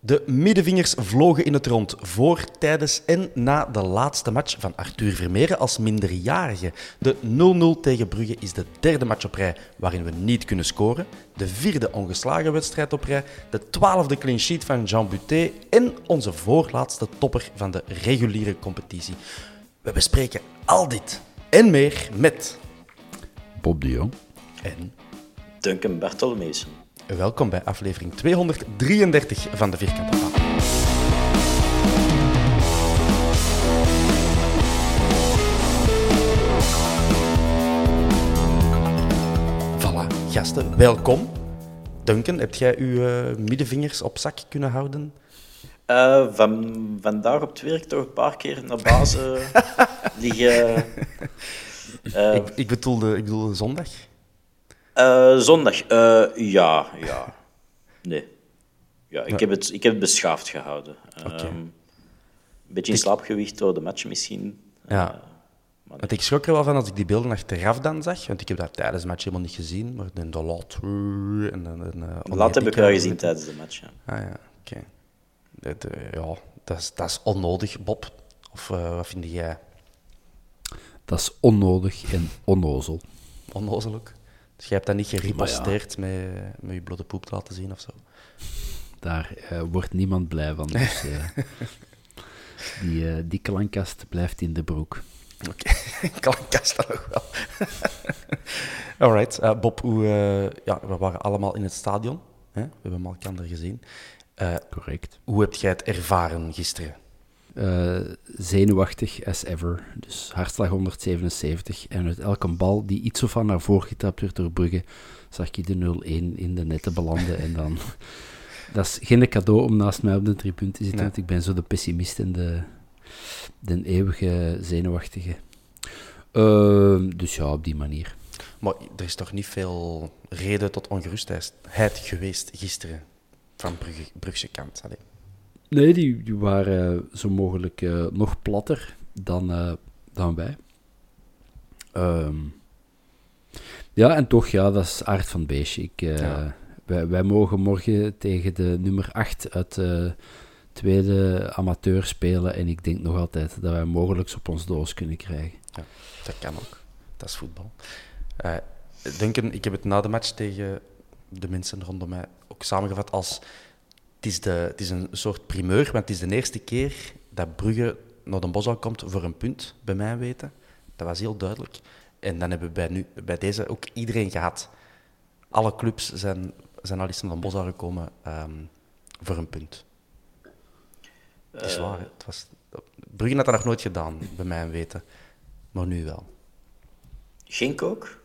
De middenvingers vlogen in het rond voor, tijdens en na de laatste match van Arthur Vermeeren als minderjarige. De 0-0 tegen Brugge is de derde match op rij waarin we niet kunnen scoren. De vierde ongeslagen wedstrijd op rij. De twaalfde clean sheet van Jean Buté. En onze voorlaatste topper van de reguliere competitie. We bespreken al dit en meer met... Bob de Jong. En Duncan Bartolomeusen. Welkom bij aflevering 233 van de Vierkante Paal. Voilà, gasten, welkom. Duncan, heb jij uw eh, middenvingers op zak kunnen houden? Eh, van, vandaag op het werk toch een paar keer naar bazen liggen. Eh, ik, ik, bedoelde, ik bedoelde zondag. Eh, zondag, eh, ja, ja. Nee. Ja, ik, heb het, ik heb het beschaafd gehouden. Ehm, een beetje in slaap gewicht door de match misschien. Ja. Eh, maar Want ik schrok er wel van als ik die beelden achteraf dan zag. Want ik heb dat tijdens de match helemaal niet gezien. Maar dan de laat... En, de laat heb ik wel gezien tijdens de match. Ja. Ah ja, oké. Dat, eh, Ja, dat is, dat is onnodig, Bob. Of wat vind jij? Dat is onnodig en onnozel. Onnozel ook? Dus jij hebt dat niet geriposteerd met, met je blote poep te laten zien of zo? Daar eh, wordt niemand blij van. Dus, eh, die, eh, die klankkast blijft in de broek. Oké, klankkast dan nog wel. Alright, Bob, hoe, ja, we waren allemaal in het stadion. Hè? We hebben elkaar gezien. Correct. hoe heb jij het ervaren gisteren? Eh, zenuwachtig as ever. Dus hartslag 177. En uit elke bal die iets of van naar voren getapt werd door Brugge, zag ik de 0-1 in de netten belanden. en dan... Dat is geen cadeau om naast mij op de tribune te zitten, Nee. want ik ben zo de pessimist en de, de eeuwige zenuwachtige. Ehm, dus ja, op die manier. Maar er is toch niet veel reden tot ongerustheid geweest gisteren van Brugge, Brugse kant. Allee. Nee, die, die waren zo mogelijk eh, nog platter dan, eh, dan wij. Ehm, ja, en toch, ja, dat is aard van het beestje. Ik, eh, Ja. wij, wij mogen morgen tegen de nummer 8 uit de tweede amateur spelen. En ik denk nog altijd dat wij mogelijk op ons doos kunnen krijgen. Dat kan ook. Dat is voetbal. Eh Duncan, ik heb het na de match tegen de mensen rondom mij ook samengevat als... Het is, de, het is een soort primeur, want het is de eerste keer dat Brugge naar Den Bosch komt voor een punt, bij mij weten. Dat was heel duidelijk. En dan hebben we bij, nu, bij deze ook iedereen gehad. Alle clubs zijn, zijn al eens naar Den Bosch gekomen ehm, voor een punt. Het is waar, hè. het was, Brugge had dat nog nooit gedaan, bij mij weten. Maar nu wel. Genk ook?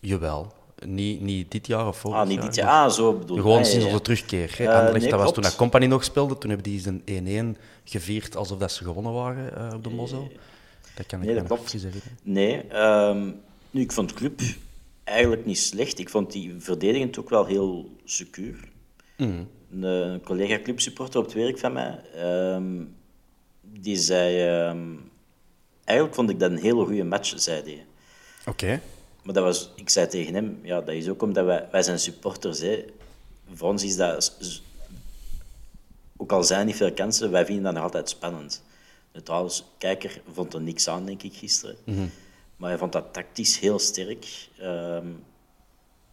Jawel. Niet, niet dit jaar of vorig Ah, niet dit jaar. maar Ah, zo bedoel ik. Gewoon Ah, sinds ja. onze terugkeer. Hè. Eh, Anderlecht, nee, dat was toen dat Company nog speelde. Toen hebben die een 1-1 gevierd alsof dat ze gewonnen waren eh, op de Mosel. Dat kan ik Nee, dat klopt. precies herinneren. Nee, ehm, nu, ik vond de club eigenlijk niet slecht. Ik vond die verdedigend ook wel heel secuur. Een, een collega clubsupporter op het werk van mij, ehm, die zei... ehm, eigenlijk vond ik dat een hele goede match, zei hij. Oké. Maar dat was, ik zei tegen hem, ja, dat is ook omdat wij, wij zijn supporters. Hè. Voor ons is dat, ook al zijn er niet veel kansen, wij vinden dat nog altijd spannend. De trouwens, kijker vond er niks aan, denk ik, gisteren. Maar hij vond dat tactisch heel sterk. Ehm,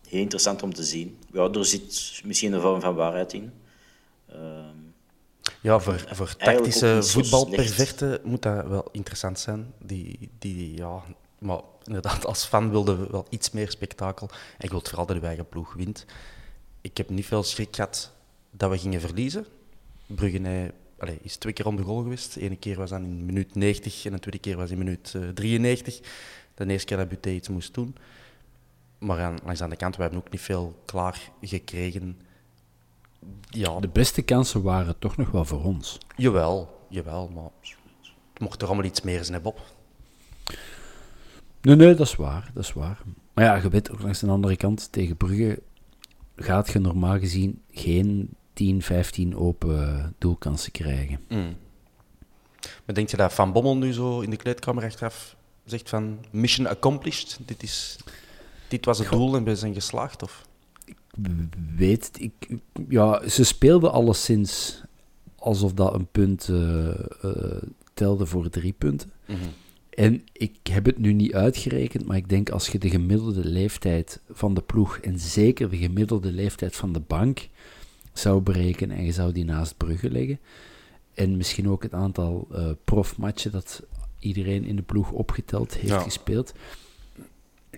heel interessant om te zien. Ja, er zit misschien een vorm van waarheid in. Ehm, Ja, voor, voor tactische voetbalperverten moet dat wel interessant zijn. Die, die, ja, maar inderdaad, als fan wilde we wel iets meer spektakel. En ik wil vooral dat uw eigen ploeg wint. Ik heb niet veel schrik gehad dat we gingen verliezen. Brugge allee, is twee keer om de goal geweest. De ene keer was dan in minuut 90 en de tweede keer was in minuut eh, 93. De eerste keer dat Buté iets moest doen. Maar aan, langs aan de kant, we hebben ook niet veel klaar gekregen. Ja, De beste kansen waren toch nog wel voor ons. Jawel, jawel, maar het mocht er allemaal iets meer zijn, hè, Bob. Nee, nee, dat is waar. Dat is waar. Maar ja, je weet ook langs de andere kant, tegen Brugge gaat je normaal gezien geen 10, 15 open doelkansen krijgen. Maar denk je dat Van Bommel nu zo in de kleedkamer achteraf zegt van mission accomplished, dit, is, dit was het doel en we zijn geslaagd? Of? weet, ik, ja, ze speelden alleszins alsof dat een punt eh, eh, telde voor drie punten. En ik heb het nu niet uitgerekend, maar ik denk als je de gemiddelde leeftijd van de ploeg en zeker de gemiddelde leeftijd van de bank zou berekenen en je zou die naast Brugge leggen, en misschien ook het aantal eh, profmatchen dat iedereen in de ploeg opgeteld heeft Ja. gespeeld,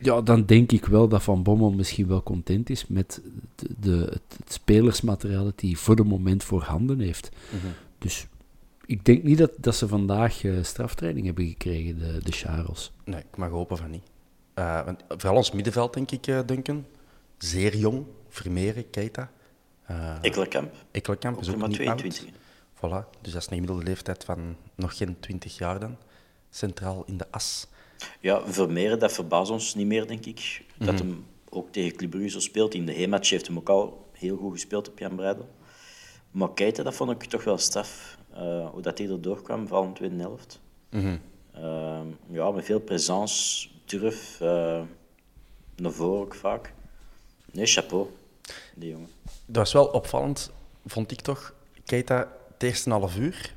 ja, dan denk ik wel dat Van Bommel misschien wel content is met de, de, het, het spelersmateriaal dat hij voor de moment voorhanden heeft. Dus ik denk niet dat, dat ze vandaag eh, straftraining hebben gekregen, de, de Charles. Nee, ik mag hopen van niet. Eh, want vooral ons middenveld, denk ik, eh, Duncan. Zeer jong. Vermeeren, Keita. Uh, Ekkelenkamp is ook ook maar niet 22. oud. Voilà, dus dat is een gemiddelde leeftijd van nog geen 20 jaar dan. Centraal in de as. Ja, Vermeeren, dat verbaast ons niet meer, denk ik. Dat hem ook tegen Club Brugge zo speelt. In de heematch heeft hem ook al heel goed gespeeld op Jan Breidel. Maar Keita, dat vond ik toch wel straf. Eh, hoe dat hij erdoor kwam, vooral in de tweede helft. Eh, ja, met veel presence, durf, eh, naar voren ook vaak. Nee, chapeau, die jongen. Dat was wel opvallend, vond ik toch. Keita, het eerste half uur,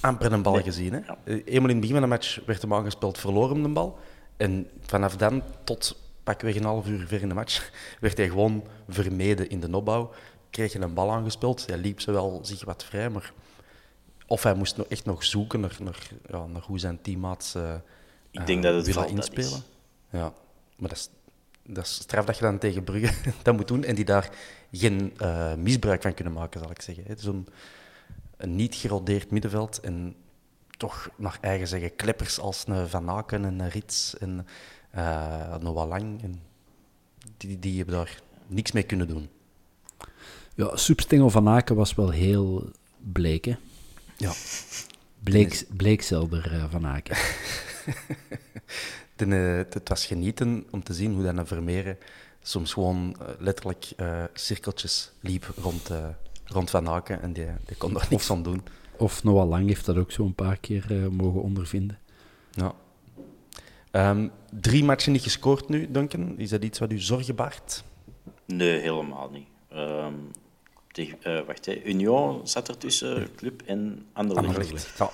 amper een bal Nee. gezien. Hè? Ja. Eh, Eenmaal in het begin van de match werd hem aangespeeld, verloor hem de bal. En vanaf dan tot pakweg een half uur ver in de match werd hij gewoon vermeden in de opbouw. Kreeg hij een bal aangespeeld. Hij liep ze wel zich wat vrij, maar... Of hij moest nog echt nog zoeken naar, naar, ja, naar hoe zijn teammaats eh Ik denk eh, dat het willen valt dat inspelen. is. Ja, maar dat is, dat is straf dat je dan tegen Brugge dat moet doen en die daar geen eh, misbruik van kunnen maken, zal ik zeggen. Het is een, een niet gerodeerd middenveld en toch naar eigen zeggen kleppers als een Van Aken en een Rits en eh Noah Lang. En die, die hebben daar niks mee kunnen doen. Ja, Soepstengel van Aken was wel heel bleek, hè? Ja. Bleek, bleekzelder eh, van Aken. Eh, het was genieten om te zien hoe dat een Vermeeren soms gewoon eh, letterlijk eh, cirkeltjes liep rond, eh, rond Van Aken en die, die kon daar niks aan doen. Of Noah Lang heeft dat ook zo een paar keer eh, mogen ondervinden. Ja. Ehm, drie matchen niet gescoord nu, Duncan. Is dat iets wat u zorgen baart? Nee, helemaal niet. Ehm, tegen, eh, wacht, hè. Union zat er tussen, Club en Anderlecht. Anderlecht. Ja.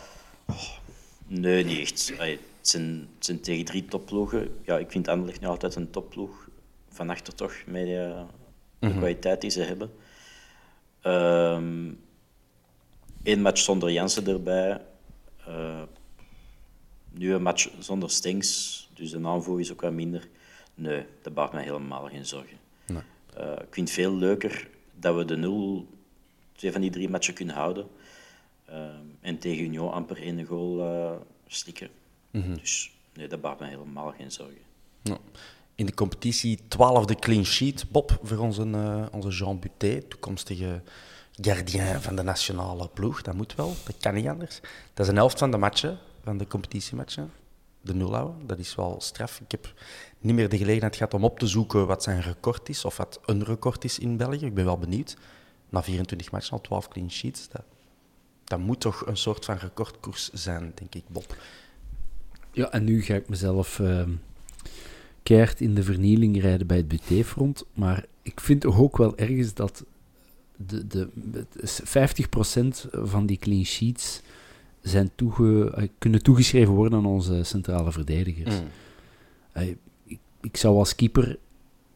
Nee, niet echt. Allee, het, zijn, het zijn tegen drie topploegen. Ja, ik vind Anderlecht nog altijd een topploeg. Van achter toch, met eh, de kwaliteit die ze hebben. Eén match zonder Jansen erbij. Eh, nu een match zonder Stengs. Dus de aanvoer is ook wat minder. Nee, dat baart mij helemaal geen zorgen. Eh, ik vind het veel leuker dat we de nul twee van die drie matchen kunnen houden. Ehm, en tegen Union amper één goal eh slikken. Dus nee, dat baart me helemaal geen zorgen. In de competitie twaalfde clean sheet, Bob, voor onze, eh, onze Jean Buté, toekomstige gardien van de nationale ploeg. Dat moet wel, dat kan niet anders. Dat is een helft van de matchen, van de competitiematchen. de nul houden. Dat is wel straf. Ik heb niet meer de gelegenheid gehad om op te zoeken wat zijn record is, of wat een record is in België. Ik ben wel benieuwd. Na 24 matchen al 12 clean sheets. Dat, dat moet toch een soort van recordkoers zijn, denk ik, Bob. Ja, en nu ga ik mezelf uh, keihard in de vernieling rijden bij het butéfront. Maar ik vind toch ook wel ergens dat de, de, 50% van die clean sheets zijn toege, eh, kunnen toegeschreven worden aan onze centrale verdedigers. Mm. Ik, zou als keeper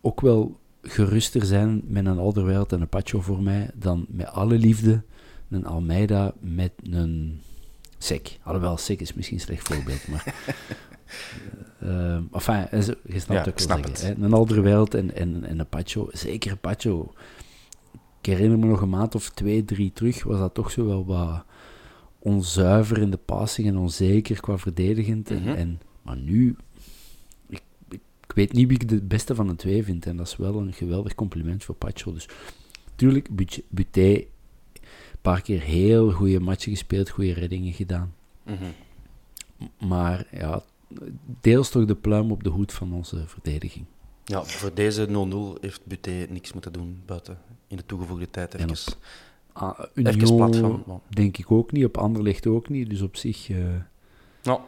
ook wel geruster zijn met een Alderweireld en een Pacho voor mij dan met alle liefde een Almeida met een Sek. Alhoewel, Sek is misschien een slecht voorbeeld, maar... uh, enfin, je snapt ja, ook wel zeggen. Een Alderweireld en, en, en een Pacho, zeker een Pacho. Ik herinner me nog een maand of twee, drie terug, was dat toch zo wel wat onzuiver in de passing en onzeker qua verdedigend. en, mhm. en, maar nu, ik, weet niet wie ik de beste van de twee vind. En dat is wel een geweldig compliment voor Pacho. Dus tuurlijk, Buté, een paar keer heel goede matchen gespeeld, goede reddingen gedaan. Mhm. Maar ja, deels toch de pluim op de hoed van onze verdediging. Ja, voor deze 0-0 heeft Buté niks moeten doen buiten in de toegevoegde tijd. Even, ah, even plat van. Denk ik ook niet, op Anderlecht ook niet, dus op zich. Uh... Nou.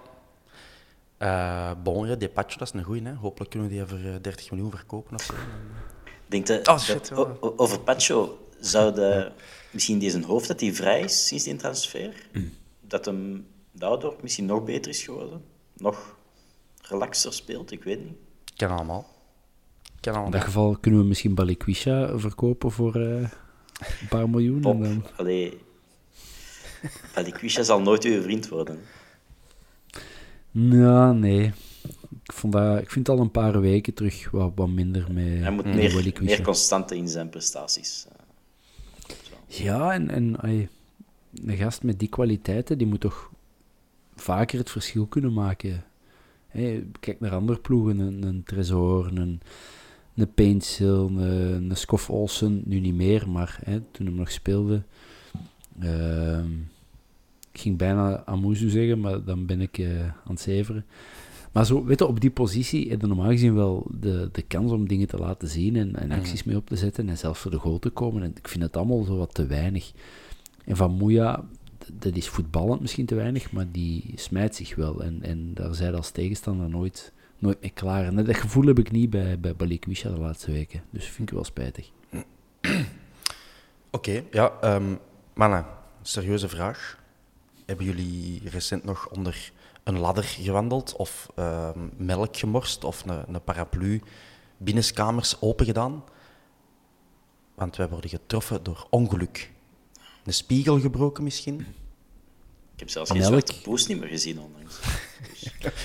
Uh, bon, ja, Depacho, dat is een goeie. Hè. Hopelijk kunnen we die voor 30 miljoen verkopen of zo. Denk je, oh, shit, over Pacho, zou de, misschien deze hoofd dat hij vrij is sinds die transfer, mm. dat hem daardoor misschien nog beter is geworden? Nog relaxer speelt, ik weet niet. Kan allemaal. In dat geval kunnen we misschien Balikwisha verkopen voor uh, een paar miljoen. Pop, en dan... allee. Balikwisha zal nooit uw vriend worden. Ja, nee. Ik, vond dat, ik vind al een paar weken terug wat, wat minder mee. Hij moet meer, meer constante in zijn prestaties. Ja, en, en ay, een gast met die kwaliteiten, die moet toch vaker het verschil kunnen maken. Hey, kijk naar andere ploegen, een, een Tresor, een, een een, een Scoff Olsen, nu niet meer, maar toen hem nog speelde. Uh, ik ging bijna Amuzu zeggen, maar dan ben ik uh, aan het zeveren. Maar zo, weet je, op die positie heb je normaal gezien wel de, de kans om dingen te laten zien en, en acties mee op te zetten en zelf voor de goal te komen. En ik vind het allemaal zo wat te weinig. En Van Moeja, dat is voetballend misschien te weinig, maar die smijt zich wel. En, en daar zijn als tegenstander nooit nooit meer klaar. En dat gevoel heb ik niet bij, bij Balikwisha de laatste weken. Dus vind ik wel spijtig. Oké, ja. Um, mannen, serieuze vraag. Hebben jullie recent nog onder een ladder gewandeld of ehm, melk gemorst of een, een paraplu binnenskamers open gedaan? Want wij worden getroffen door ongeluk. Een spiegel gebroken misschien? Ik heb zelfs geen zwarte poes niet meer gezien onlangs.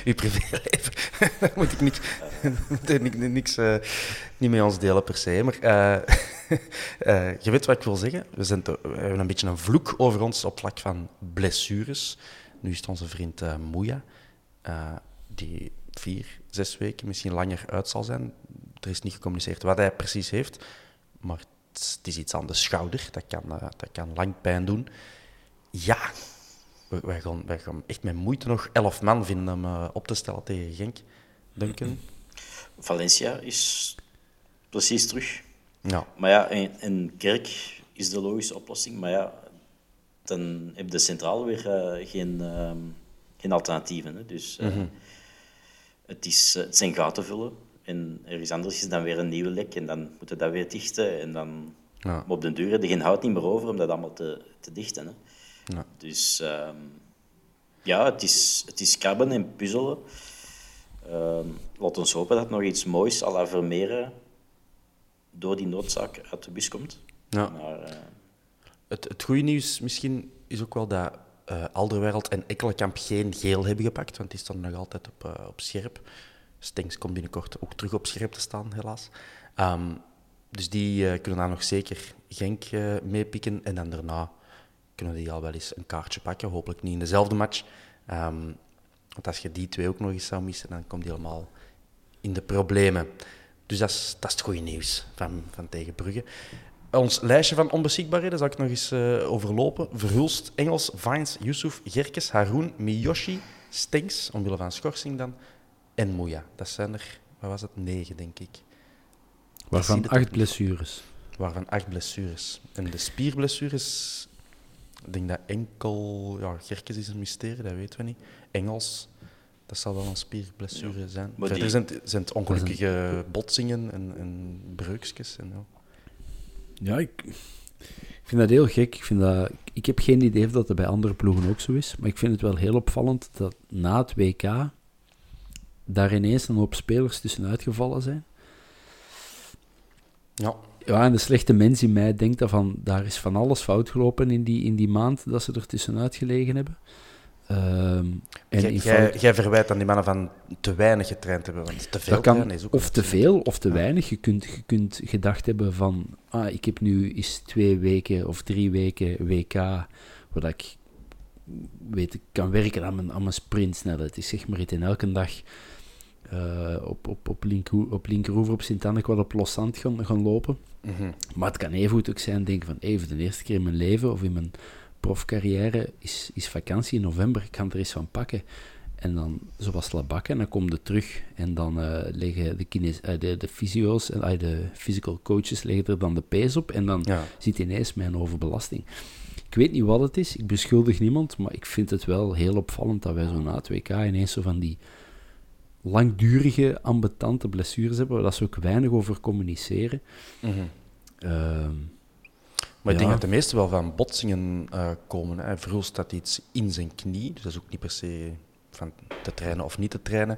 Uw privéleven. Daar moet ik niks, niks, niks uh, niet met ons delen per se. Maar uh, uh, je weet wat ik wil zeggen. We, zijn we, hebben een beetje een vloek over ons op vlak van blessures. Nu is het onze vriend uh, Moeja, die vier, zes weken, misschien langer uit zal zijn. Er is niet gecommuniceerd wat hij precies heeft. Maar het is iets aan de schouder. Dat kan, dat kan lang pijn doen. Ja, wij gaan, wij gaan echt met moeite nog elf man vinden om uh, op te stellen tegen Genk, Duncan. Valencia is precies terug. Ja. Maar ja, en, Kerk is de logische oplossing. Maar ja, dan heb de centrale weer uh, geen, uh, geen alternatieven. Hè. Dus mm -hmm. het, is, het zijn gaten vullen. En ergens anders is dan weer een nieuwe lek. En dan moeten dat weer dichten. En dan ja. op den duur heb je geen hout niet meer over om dat allemaal te, te dichten. Hè. Ja. Dus um, ja, het is, het is krabben en puzzelen. Um, laat ons hopen dat nog iets moois à la Vermeeren door die noodzaak uit de bus komt. Ja. Maar, uh... het, het goede nieuws misschien is ook wel dat uh, Alderwereld en Ekkelenkamp geen geel hebben gepakt, want die staan nog altijd op, uh, op scherp. Stenks komt binnenkort ook terug op scherp te staan, helaas. Um, dus die kunnen daar nog zeker Genk meepikken. En dan daarna kunnen die al wel eens een kaartje pakken. Hopelijk niet in dezelfde match. Um, want als je die twee ook nog eens zou missen, dan komt die helemaal in de problemen. Dus dat is, dat is het goede nieuws van, van tegen Brugge. Ons lijstje van onbeschikbaarheden zal ik nog eens uh, overlopen. Verhulst, Engels, Vines, Yusuf, Gerkes, Haroun, Miyoshi, Stinks, omwille van schorsing dan, en Moeja. Dat zijn er, wat was het, negen, denk ik. Waarvan acht blessures. Waarvan acht blessures. En de spierblessures, ik denk dat enkel... Ja, Gerkes is een mysterie, dat weten we niet. Engels, dat zal wel een spierblessure zijn. maar Verder die- zijn, het- zijn het ongelukkige botsingen en, en breukjes. En, ja. Ja, ik, ik vind dat heel gek. Ik, vind dat, ik heb geen idee of dat, dat bij andere ploegen ook zo is. Maar ik vind het wel heel opvallend dat na het WK daar ineens een hoop spelers tussenuit gevallen zijn. ja. Ja, en de slechte mens in mij denkt dat van, daar is van alles fout gelopen in die, in die maand dat ze er tussenuit gelegen hebben. Ehm, en Jij- verwijt aan die mannen van te weinig getraind hebben, want te veel kan is ook of te veel of te weinig. Je kunt, je kunt gedacht hebben van, ah, ik heb nu eens twee weken of drie weken WK, waar ik weet, ik kan werken aan mijn, aan mijn sprintsnelheid. Het is zeg maar iets in elke dag eh, op, op, op, linker, op linkeroever op Sint-Anne wel op Los Zand gaan, gaan lopen. Mhm. Maar het kan even goed ook zijn, denken van, even de eerste keer in mijn leven of in mijn profcarrière is, is vakantie in november, ik kan er eens van pakken. En dan, zoals Labak, en dan kom je terug en dan eh, leggen de, kines, eh, de, de fysio's en eh, de physical coaches leggen er dan de pees op en dan Ja. zit ineens mijn overbelasting. Ik weet niet wat het is, ik beschuldig niemand, maar ik vind het wel heel opvallend dat wij zo na het WK ineens zo van die langdurige, ambetante blessures hebben, waar dat ze ook weinig over communiceren. Mhm. Ehm, Maar ik denk dat de meeste wel van botsingen eh, komen. Hè. Had iets in zijn knie, dus dat is ook niet per se van te trainen of niet te trainen.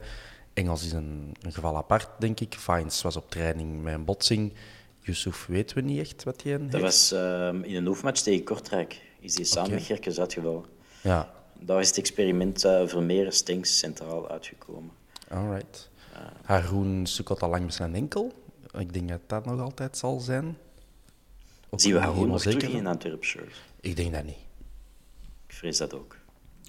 Engels is een, een geval apart, denk ik. Vines was op training met een botsing. Yusuf weten we niet echt wat hij heeft. Dat was ehm, in een oefenmatch tegen Kortrijk. Is die samen Oké. met Gerkes uitgevallen. Ja, Daar is het experiment eh Vermeer centraal uitgekomen. Alright. Haroon sukkelt al lang met zijn enkel. Ik denk dat dat nog altijd zal zijn. Ook Zien we Haroon nog helemaal terug zeker. in Antwerp shirt? Ik denk dat niet. Ik vrees dat ook.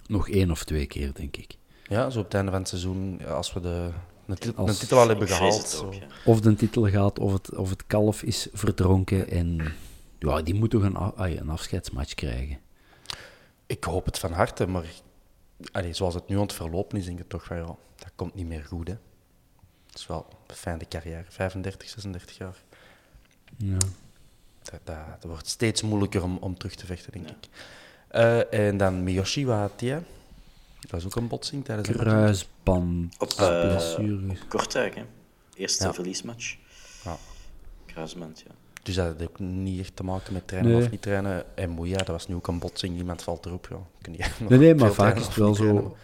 nog één of twee keer, denk ik. Ja, zo op het einde van het seizoen, als we de, tit- Als- titel al hebben gehaald. het ook, zo. ja. Of de titel gaat, of het, of het kalf is verdronken. En ja, die moet toch een, een afscheidsmatch krijgen. Ik hoop het van harte, maar allee, zoals het nu aan het verlopen is, denk ik toch van ja, komt niet meer goed. Hè. Het is wel een fijne carrière, 35, 36 jaar. Ja. Dat, dat, dat wordt steeds moeilijker om, om terug te vechten, denk ik. Eh, en dan Miyoshi, wat had hij? Dat was ook een botsing tijdens een Kruisband, Op, eh, blessure. op Kortrijk, hè. Eerste Ja. verliesmatch. Ja. Kruisband, ja. Dus dat had ook niet echt te maken met trainen Nee. of niet trainen. En Moeja, dat was nu ook een botsing, iemand valt erop. Ja. Kun je Nee, nee, maar vaak is het wel trainen, zo.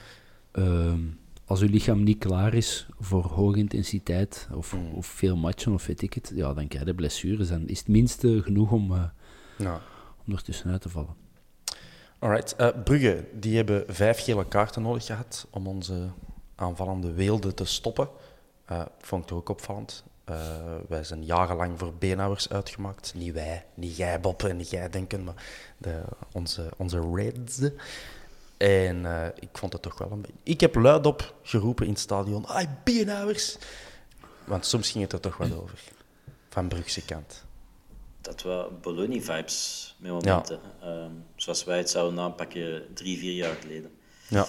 ehm, als uw lichaam niet klaar is voor hoge intensiteit of, Hmm. of veel matchen of weet ik het, ja, dan krijg je blessures. En is het minste genoeg om, eh, maar- Ja. om te vallen. Alright. eh Brugge, die hebben vijf gele kaarten nodig gehad om onze aanvallende weelde te stoppen. Eh vond ik toch ook opvallend. Eh, wij zijn jarenlang voor beenhouwers uitgemaakt. Niet wij, niet jij Bob en niet jij denken, maar de, onze, onze Reds. En eh, ik vond het toch wel een beetje... Ik heb luidop geroepen in het stadion, ai, beenhouwers! Want soms ging het er toch wat over. Van Brugse kant. Dat was Bologna-vibes met momenten. Ehm, zoals wij het zouden aanpakken drie, vier jaar geleden. Ja.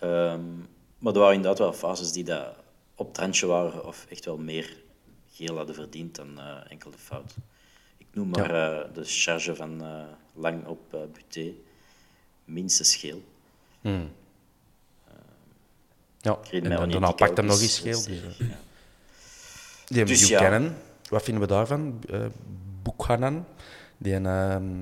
Ehm, maar er waren inderdaad wel fases die dat op het randje waren of echt wel meer geel hadden verdiend dan eh, enkel de fout. Ik noem maar eh, de charge van Lang op Buté. Minstens geel. Hmm. Ja, en dan, daarna pakt hem nog eens geel. Dus, eh. ja. Die Dus ja. Buchanan, wat vinden we daarvan? Eh Buchanan, die een, ehm,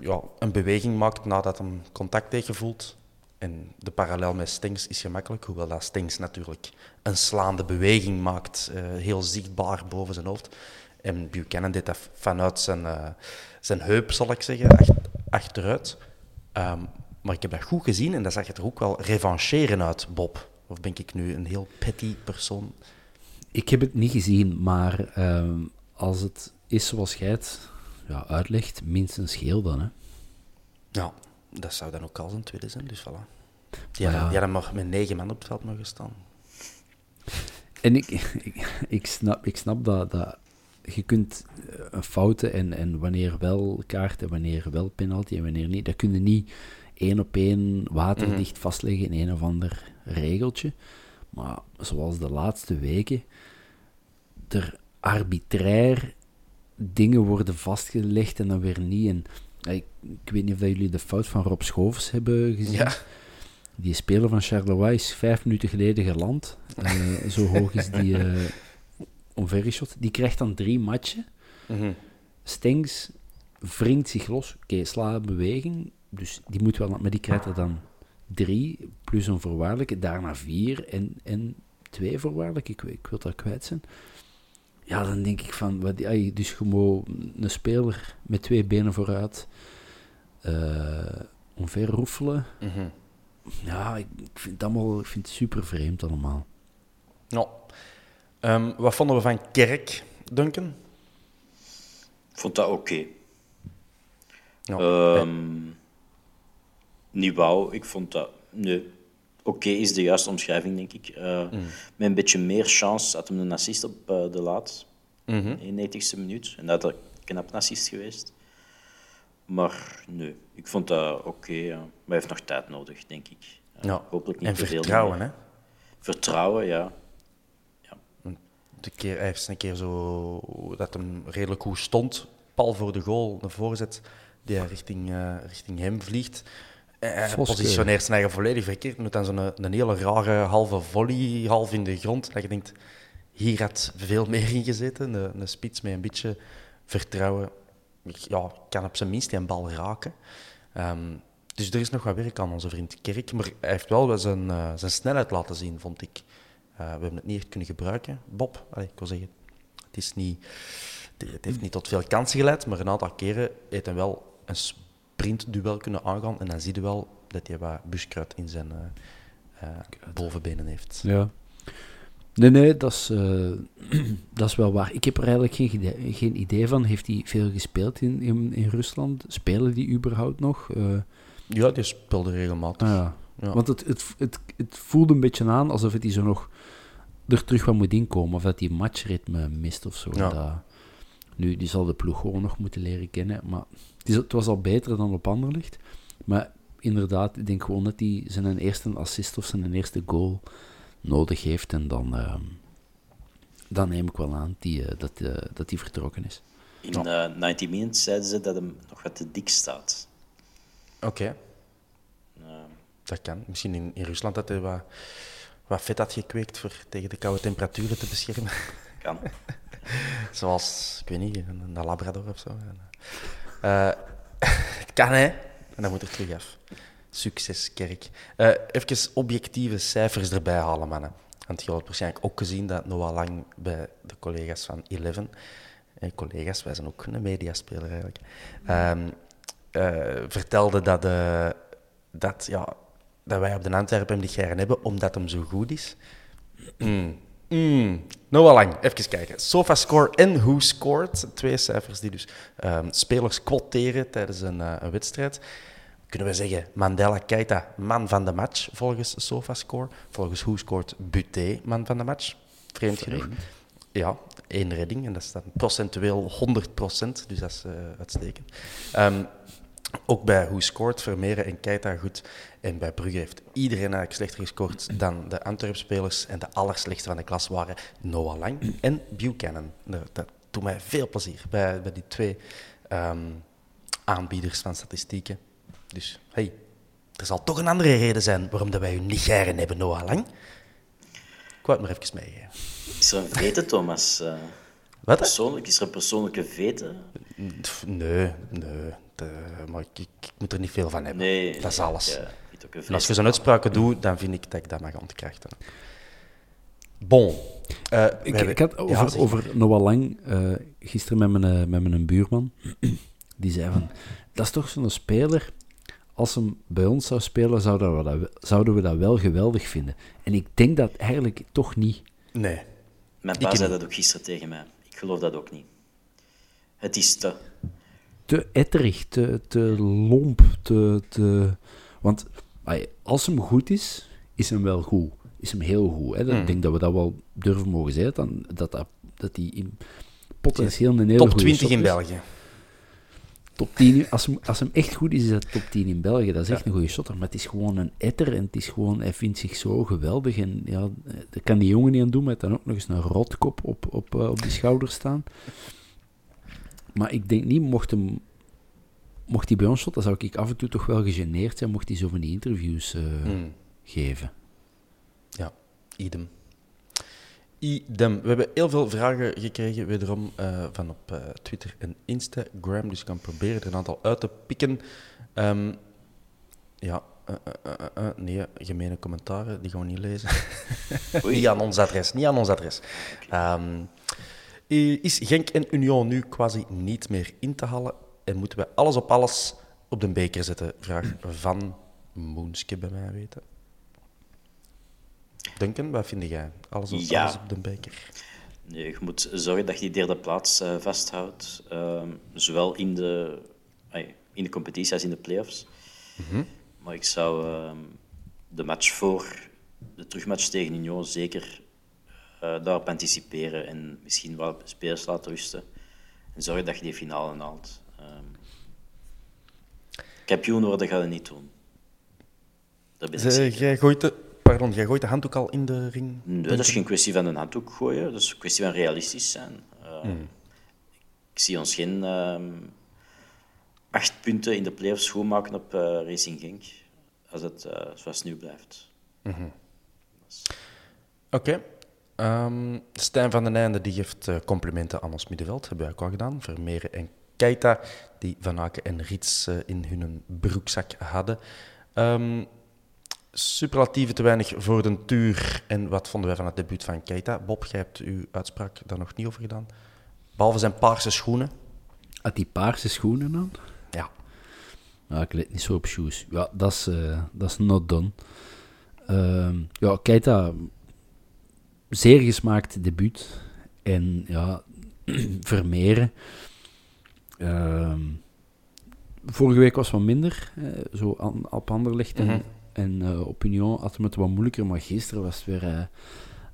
ja, een beweging maakt nadat hij contact heeft gevoeld. En de parallel met Stings is gemakkelijk, hoewel dat Stings natuurlijk een slaande beweging maakt, eh, heel zichtbaar boven zijn hoofd. En Buchanan deed dat vanuit zijn, eh, zijn heup, zal ik zeggen, ach- achteruit. Ehm, maar ik heb dat goed gezien en dat zag er ook wel revancheren uit, Bob. Of ben ik nu een heel petty persoon? Ik heb het niet gezien, maar ehm, als het is zoals jij het ja, uitlegt, minstens geel dan. Hè. Ja, dat zou dan ook al zijn tweede zijn, dus voilà. Ja. die hadden maar met negen man op het veld mogen staan. En ik, ik, ik, snap, ik snap dat, dat je kunt eh, fouten en, en wanneer wel kaart en wanneer wel penalty en wanneer niet, dat kun je niet één op één waterdicht vastleggen in een of ander regeltje. Maar zoals de laatste weken, er arbitrair dingen worden vastgelegd en dan weer niet. En, eh, ik, ik weet niet of jullie de fout van Rob Schovers hebben gezien. Ja. Die speler van Charleroi is vijf minuten geleden geland. Eh, zo hoog is die uh. Die krijgt dan drie matchen. Mhm. Stengs wringt zich los. Oké, sla een beweging. Dus die moet wel... Maar die krijgt er dan drie, plus een voorwaardelijke. Daarna vier en, en twee voorwaardelijke. Ik, ik wil dat kwijt zijn. Ja, dan denk ik van... Wat, ja, dus gewoon een speler met twee benen vooruit... eh omver roefelen. Mhm. Ja, ik, ik vind het allemaal ik vind het super vreemd allemaal. Ehm, wat vonden we van Kerk, Duncan? Ik vond dat oké. Ja. Ehm, niet ik vond dat... Nee, oké is de juiste omschrijving, denk ik. Eh, Met een beetje meer chance had hem een assist op eh, de laat. Mhm. In de 90ste minuut. En dat had een knap assist geweest. Maar nee, ik vond dat oké. ja. Maar hij heeft nog tijd nodig, denk ik. Ja. Hopelijk niet En te veel vertrouwen, hè? Vertrouwen, ja. De keer, hij heeft een keer zo dat hem redelijk goed stond, pal voor de goal, een voorzet die richting, richting hem vliegt. Eh, Hij Voske. positioneert zijn eigen volledig verkeerd. Doet dan zo'n een hele rare halve volley, half in de grond. Dat je denkt, hier had veel meer in gezeten. Een, een spits met een beetje vertrouwen. Ja, kan op zijn minst die een bal raken. Ehm, dus er is nog wat werk aan onze vriend Kerk. Maar hij heeft wel zijn, eh, zijn snelheid laten zien, vond ik. Eh, we hebben het niet echt kunnen gebruiken. Bob, allee, ik wil zeggen, het, is niet, het heeft niet tot veel kansen geleid, maar een aantal keren heeft hij wel een sprintduel kunnen aangaan. En dan zie je wel dat hij wat buskruid in zijn eh, eh, bovenbenen heeft. Ja. Nee, nee, dat is, eh, dat is wel waar. Ik heb er eigenlijk geen idee, geen idee van. Heeft hij veel gespeeld in, in, in Rusland? Spelen die überhaupt nog? Eh, Ja, die speelde regelmatig. ah ja. Ja. Want het, het, het, het voelde een beetje aan alsof het hij zo nog er terug wat moet inkomen. Of dat hij matchritme mist of zo. Ja. Dat, nu, die zal de ploeg gewoon nog moeten leren kennen. Maar het, was al beter dan op Anderlicht. Maar inderdaad, ik denk gewoon dat hij zijn eerste assist of zijn eerste goal nodig heeft. En dan, ehm, dan neem ik wel aan die, eh, dat hij dat die vertrokken is. In eh 90 Minutes zeiden ze dat hem nog wat te dik staat. Oké. Dat kan. Misschien in, in Rusland dat hij wat, wat vet had gekweekt voor tegen de koude temperaturen te beschermen. Kan. Zoals, ik weet niet, een, een labrador of zo. Eh, kan, hè. En dan moet er terug af. Succes, kerk. Eh even objectieve cijfers erbij halen, mannen. Want je hebt waarschijnlijk ook gezien dat Noah Lang bij de collega's van Eleven... Eh, collega's, wij zijn ook een mediaspeler eigenlijk... ehm, eh, vertelde dat, dat, ja, dat wij op de Antwerpen hem die jaren hebben, omdat hem zo goed is. Mm. Mm. Noah Lang, even kijken. SofaScore en Who Scored. Twee cijfers die dus ehm, spelers quoteren tijdens een, eh, een wedstrijd. Kunnen we zeggen, Mandela Keita, man van de match, volgens SofaScore. Volgens Who Scored, Buté, man van de match. Vreemd genoeg. Ja, één redding. En dat is dan procentueel 100%, dus dat is eh, uitstekend. Ehm, ook bij Who Scored, Vermeeren en Keita goed. En bij Brugge heeft iedereen eigenlijk slechter gescoord dan de Antwerp-spelers. En de allerslechtste van de klas waren Noah Lang en Buchanan. Dat, doet mij veel plezier bij, bij die twee ehm, aanbieders van statistieken. Dus, hey, er zal toch een andere reden zijn waarom dat wij u niet geren hebben, Noah Lang. Ik wou het maar even meegeven. Is er een vete, Thomas? Eh, Wat? persoonlijk, is er een persoonlijke vete? Nee, nee. De- maar ik, ik, ik moet er niet veel van hebben. Nee. dat is ja, alles. ja, En als je zo'n uitspraken doet, dan vind ik dat ik dat mag ontkrachten. Bon. Eh, Ik, hebben- ik had Ja, over, zeg. over Noah Lang eh, gisteren met mijn, eh, met mijn buurman. Die zei van, dat is toch zo'n speler, als hem bij ons zou spelen, zouden we, dat, zouden we dat wel geweldig vinden. En ik denk dat eigenlijk toch niet. Nee. Mijn Ik pa zei niet. dat ook gisteren tegen mij. Ik geloof dat ook niet. Het is te... Te etterig, te, te lomp, te... te... Want als hem goed is, is hem wel goed. Is hem heel goed. Hè? Dat- Ik denk dat we dat wel durven mogen zeggen, dan, dat, dat, dat hij in potentieel een hele Top goede 20 shot in. België. top 10. Als hem, als hem echt goed is, is dat top 10 in België. Dat is echt een goede shotter. Maar het is gewoon een etter en het is gewoon, hij vindt zich zo geweldig. En ja, dat kan die jongen niet aan doen, met dan ook nog eens een rotkop op, op, uh, op die schouder staan. Maar ik denk niet, mocht hem mocht hij bij ons shotten, zou ik af en toe toch wel gegeneerd zijn, mocht hij zo van die interviews uh, mm. geven. Ja, idem. Idem. We hebben heel veel vragen gekregen, wederom uh, van op uh, Twitter en Instagram. Dus ik kan proberen er een aantal uit te pikken. Um, ja, uh, nee, gemene commentaren, die gaan we niet lezen. niet aan ons adres, niet aan ons adres. Um, is Genk en Union nu quasi niet meer in te halen? En moeten we alles op alles op de beker zetten? Vraag van Moenske bij mij weten. Duncan, wat vind jij? Alles op, ja. alles op de beker? Nee, je moet zorgen dat je die derde plaats uh, vasthoudt. Uh, zowel in de, in de competitie als in de playoffs. Mm -hmm. Maar ik zou uh, de match voor de terugmatch tegen Union zeker daarop anticiperen en misschien wel spelers laten rusten. En zorgen dat je die finale haalt. Um, kampioen worden ga je niet doen. Dat ben ik zeker. Jij gooit de, pardon, jij gooit de handdoek al in de ring? Nee, dat is geen kwestie van een handdoek gooien. Dat is een kwestie van realistisch zijn. Uh, mm. Ik zie ons geen uh, acht punten in de playoffs schoonmaken op uh, Racing Genk. Als het uh, zoals nu blijft. Mm -hmm. dus. Oké. Okay. Um, Stijn van den Einde die geeft uh, complimenten aan ons middenveld. Hebben wij ook al gedaan. Vermeeren en Keita, die Van Aken en Rits uh, in hun broekzak hadden. Um, superlatieven te weinig voor de tuur. En wat vonden wij van het debuut van Keita? Bob, jij hebt uw uitspraak daar nog niet over gedaan. Behalve zijn paarse schoenen. Had die paarse schoenen dan? Ja. Nou, ik let niet zo op shoes. Ja, dat is, uh, dat is not done. Uh, ja, Keita, zeer gesmaakt debuut. En ja, Vermeeren. Uh, vorige week was wat minder, uh, zo aan, op Anderlecht en, -hmm. en uh, op Union had hem het wat moeilijker, maar gisteren was het weer uh,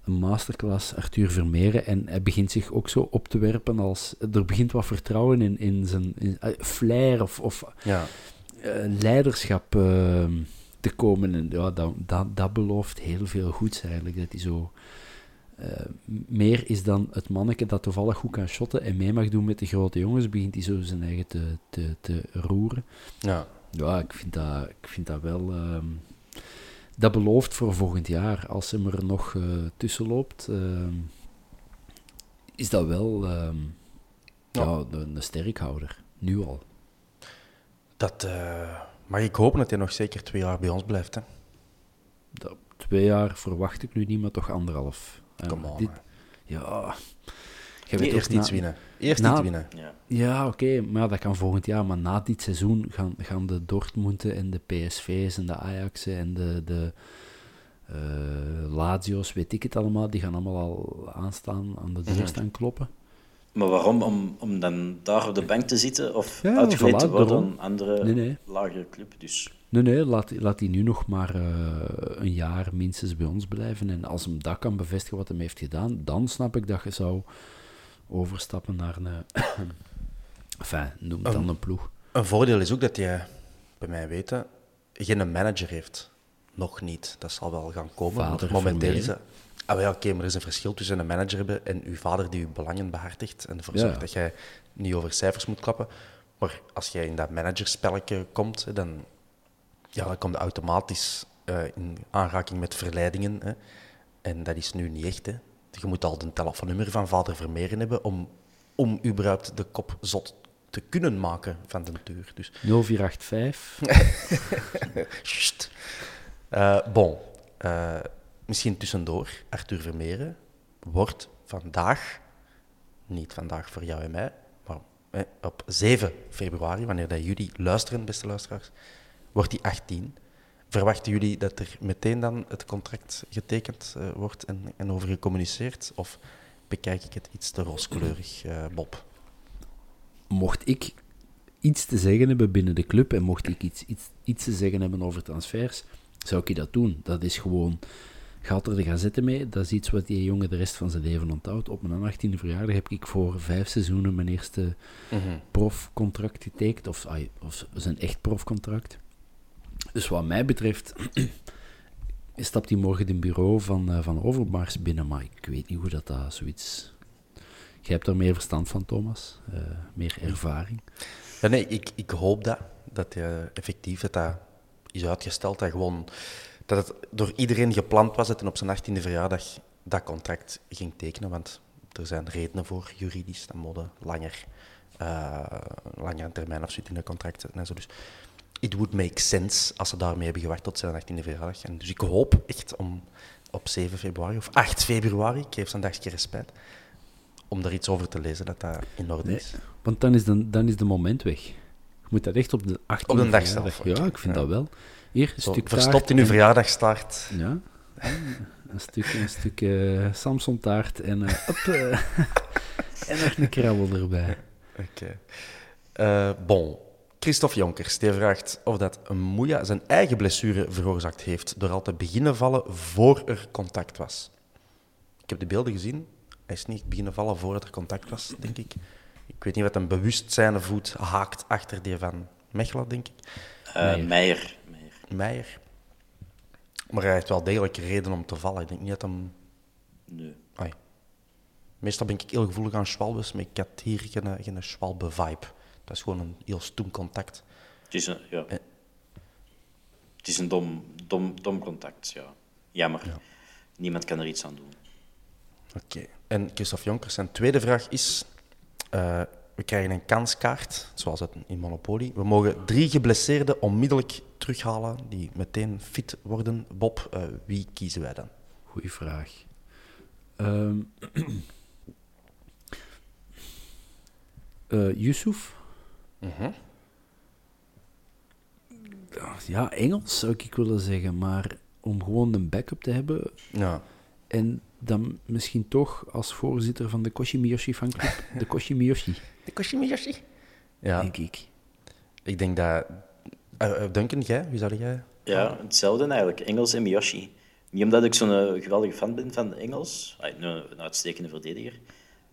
een masterclass, Arthur Vermeeren, en hij begint zich ook zo op te werpen als, er begint wat vertrouwen in, in zijn in, flair of, of ja. leiderschap ehm, te komen, en ja, dat, dat, dat belooft heel veel goeds eigenlijk, dat hij zo uh, meer is dan het manneke dat toevallig goed kan shotten en mee mag doen met de grote jongens, begint hij zo zijn eigen te, te, te roeren. Ja. Ja, ik vind dat, ik vind dat wel... Uh, dat belooft voor volgend jaar. Als hij er nog uh, tussen loopt, uh, is dat wel ja. ja een, een sterkhouder. Nu al. Dat uh, mag ik hopen dat hij nog zeker twee jaar bij ons blijft. Hè? Dat, twee jaar verwacht ik nu niet, maar toch anderhalf. Kom on. Dit, ja. Je weet eerst iets winnen. Eerst na, iets winnen. Ja, ja oké, okay, maar dat kan volgend jaar. Maar na dit seizoen gaan, gaan de Dortmunden en de PSV's en de Ajaxen en de, de uh, Lazio's, weet ik het allemaal, die gaan allemaal al aanstaan, aan de deur Mhm. staan kloppen. Maar waarom? Om, om dan daar op de bank te zitten of Ja, uitgeleid te worden aan een andere Nee, nee. lagere club? Dus Nee, nee, laat, laat hij nu nog maar eh, een jaar minstens bij ons blijven. En als hem dat kan bevestigen wat hij heeft gedaan, dan snap ik dat je zou overstappen naar een... enfin, noem het dan een ploeg. Een voordeel is ook dat je, bij mij weten, geen manager heeft. Nog niet. Dat zal wel gaan komen. Vader momenteel is dat... Ah, ja, oké, maar er is een verschil tussen een manager hebben en uw vader die uw belangen behartigt en ervoor Ja. zorgt dat jij niet over cijfers moet klappen. Maar als jij in dat managerspelletje komt, dan, ja, dan kom je automatisch eh, in aanraking met verleidingen. Hè. En dat is nu niet echt. Hè. Je moet al de telefoonnummer van vader Vermeeren hebben om, om überhaupt de kop zot te kunnen maken van de deur. Dus 0485. Sst. Eh, bon, Eh, misschien tussendoor. Arthur Vermeeren wordt vandaag, niet vandaag voor jou en mij, maar eh, op 7 februari, wanneer dat jullie luisteren, beste luisteraars, wordt hij 18. Verwachten jullie dat er meteen dan het contract getekend eh, wordt en, en over gecommuniceerd? Of bekijk ik het iets te rooskleurig, eh, Bob? mocht ik iets te zeggen hebben binnen de club en mocht ik iets, iets, iets te zeggen hebben over transfers, zou ik dat doen. Dat is gewoon gaat er de gazette mee. Dat is iets wat die jongen de rest van zijn leven onthoudt. Op mijn 18e verjaardag heb ik voor vijf seizoenen mijn eerste Mhm. profcontract getekend. Of, of zijn echt profcontract. Dus wat mij betreft stapt hij morgen het bureau van, eh, van Overmars binnen. Maar ik weet niet hoe dat, dat zoiets... Jij hebt er meer verstand van, Thomas. eh, meer ervaring. Ja, nee, ik, ik hoop dat. Dat eh, effectief dat, dat is uitgesteld. Dat, gewoon, dat het door iedereen gepland was dat hij op zijn 18e verjaardag dat contract ging tekenen. Want er zijn redenen voor, juridisch. Dat moet langer, uh, langer termijn afsluitende contracten en zo. Dus it would make sense als ze daarmee hebben gewacht tot zijn 18e verjaardag. En dus ik hoop echt om op 7 februari of 8 februari, ik geef zo'n dagje respect, om er iets over te lezen dat dat in orde is. Want dan is, de, dan is de moment weg. Je moet dat echt op de 18e Op de dag zelf. Ja, ik vind Ja. dat wel. Hier, een Zo, stuk verstopt in uw en- verjaardagstaart. Ja, een stuk, een stuk eh Samson taart en, eh, eh, en nog een krabbel erbij. Oké. Bon. Christophe Jonkers die vraagt of dat Moeja zijn eigen blessure veroorzaakt heeft door al te beginnen vallen voor er contact was. Ik heb de beelden gezien. Hij is niet beginnen vallen voordat er contact was, denk ik. Ik weet niet wat een bewustzijn voet haakt achter die van Mechelen, denk ik. Eh, Meijer. Meijer. Meijer. Meijer. Maar hij heeft wel degelijk reden om te vallen. Ik denk niet dat hem... Nee. Ai. Meestal ben ik heel gevoelig aan schwalbes, maar ik had hier geen, geen schwalbe-vibe. Dat is gewoon een heel stoem contact. Het is een, ja. Eh. het is een dom, dom, dom contact, ja. Jammer. Niemand kan er iets aan doen. Oké. En Christophe Jonkers, zijn tweede vraag is... eh, we krijgen een kanskaart, zoals het in Monopoly. We mogen drie geblesseerden onmiddellijk terughalen, die meteen fit worden. Bob, eh, wie kiezen wij dan? Goeie vraag. Ehm eh, Yusuf? Ja, Engels zou ik willen zeggen, maar om gewoon een backup te hebben Ja. en dan misschien toch als voorzitter van de Koshimiyoshi fanclub, de Koshimiyoshi, De Koshimiyoshi. Ja, denk ik. ik denk dat... eh eh, Duncan, jij? Wie zou jij... Ja, hetzelfde eigenlijk. Engels en Miyoshi. Niet omdat ik zo'n eh, geweldige fan ben van Engels, ah, een, een uitstekende verdediger,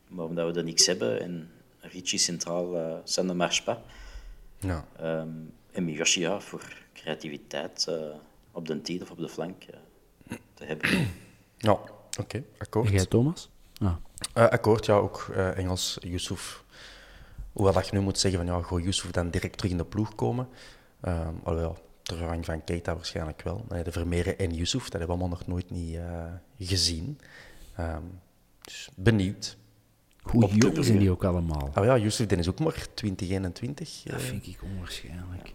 maar omdat we er niks hebben en Ricci centraal, uh, Sander Marspa. Ja. Ehm, en Miyoshi, ja, voor creativiteit eh, op de tiet of op de flank eh, te hebben. Ja, oké, akkoord. En jij, Thomas? Ah. Eh, akkoord, ja, ook eh, Engels, Yusuf. Hoewel dat je nu moet zeggen van ja, goh, Yusuf dan direct terug in de ploeg komen. Uh, alhoewel, ter vervanging van Keita waarschijnlijk wel. Nee, de Vermeeren en Yusuf, dat hebben we allemaal nog nooit niet eh, gezien. Ehm, dus benieuwd. Hoe jong zijn die ook allemaal? Oh ja, Yusuf den is ook maar 2021. Dat eh. vind ik onwaarschijnlijk.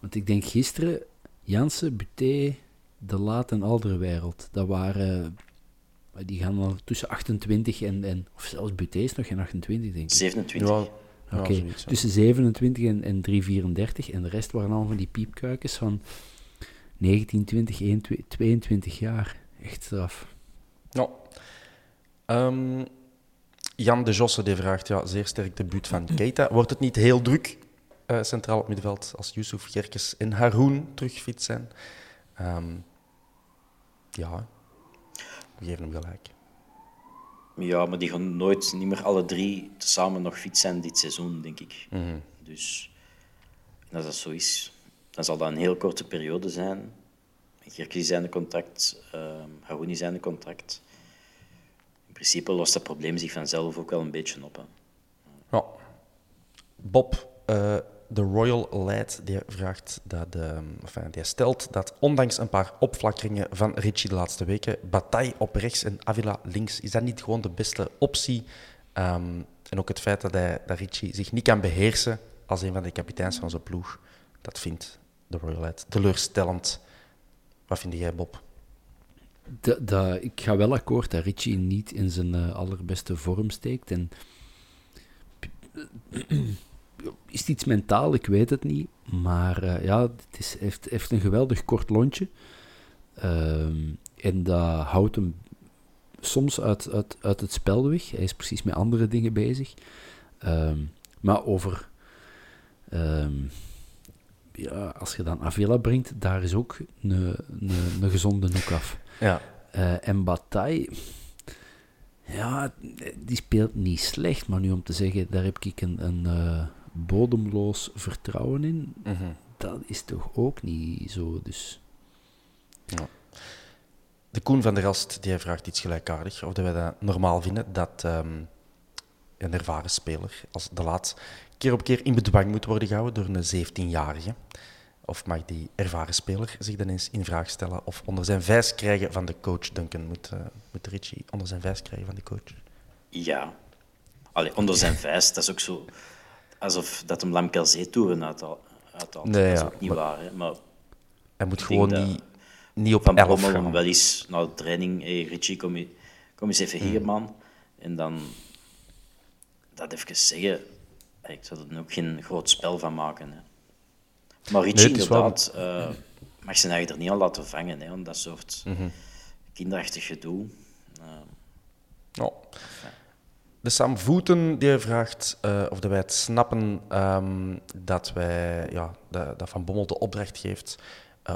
Want ik denk gisteren, Jansen, Buté, De Laat en Alderwereld, dat waren... eh, Die gaan al tussen 28 en... en of zelfs Buté is nog geen 28, denk ik. 27. Ja, Oké, ja. tussen 27 en, en 334. En de rest waren allemaal van die piepkuikens van 19, 20, 21, 22 jaar. Echt straf. Ja. Ehm, Jan de Josse die vraagt, ja, zeer sterk debuut van Keita. Wordt het niet heel druk eh, centraal op middenveld als Yusuf, Gerkes en Haroun terug fit zijn? Ehm, ja, we geven hem gelijk. Ja, maar die gaan nooit niet meer alle drie samen nog fit zijn dit seizoen, denk ik. Mhm. Dus als dat zo is, dan zal dat een heel korte periode zijn. Gerkje zijn de contract, ehm Harouni zijn de contract. In principe lost dat probleem zich vanzelf ook wel een beetje op. Hè. Ja. Bob, eh, de Royal Lad, die vraagt dat, de, enfin, die stelt dat ondanks een paar opflakkeringen van Richie de laatste weken, Bataille op rechts en Avila links, is dat niet gewoon de beste optie? Ehm, en ook het feit dat, hij, dat Richie zich niet kan beheersen als een van de kapiteins van zijn ploeg, dat vindt de Royal Lad teleurstellend. Wat vind jij, Bob? Ik ga wel akkoord dat Richie niet in zijn eh, allerbeste vorm steekt. En is het iets mentaal? Ik weet het niet. Maar eh, ja, het is, heeft, heeft een geweldig kort lontje. Ehm, en dat houdt hem soms uit, uit, uit het spel weg. Hij is precies met andere dingen bezig. Ehm, maar over... ehm, ja, als je dan Avila brengt, daar is ook een, een, een gezonde hoek af. Ja. Eh, en Bataille, ja, die speelt niet slecht, maar nu om te zeggen, daar heb ik een, een eh, bodemloos vertrouwen in, Mhm. dat is toch ook niet zo. Dus Ja. De Koen van der Rast die vraagt iets gelijkaardig. Of dat wij dat normaal vinden dat ehm, een ervaren speler als de laat keer op keer in bedwang moet worden gehouden door een 17-jarige. Of mag die ervaren speler zich dan eens in vraag stellen of onder zijn vijs krijgen van de coach Duncan? Moet, eh, moet Richie onder zijn vijs krijgen van de coach? Ja. Allee, onder zijn vijs, dat is ook zo... Alsof dat hem Lamkelzee-toeren uithaalt. Nee, dat is ja, ook niet maar- waar, hè. Maar Hij moet gewoon dat niet, niet op Van 11 Bommel gaan. hem wel eens na de training... Hey, Richie, kom, je, kom eens even hier, man. En dan dat even zeggen. Ik zou er ook geen groot spel van maken. Hè. Maar Richie, Nee, wel- inderdaad, eh, mag zijn eigen er niet aan laten vangen. Hè, want dat soort Mhm. kinderachtig gedoe. Eh, Ja. De Sam Voeten die vraagt eh, of dat wij het snappen ehm, dat, wij, ja, dat, dat Van Bommel de opdracht geeft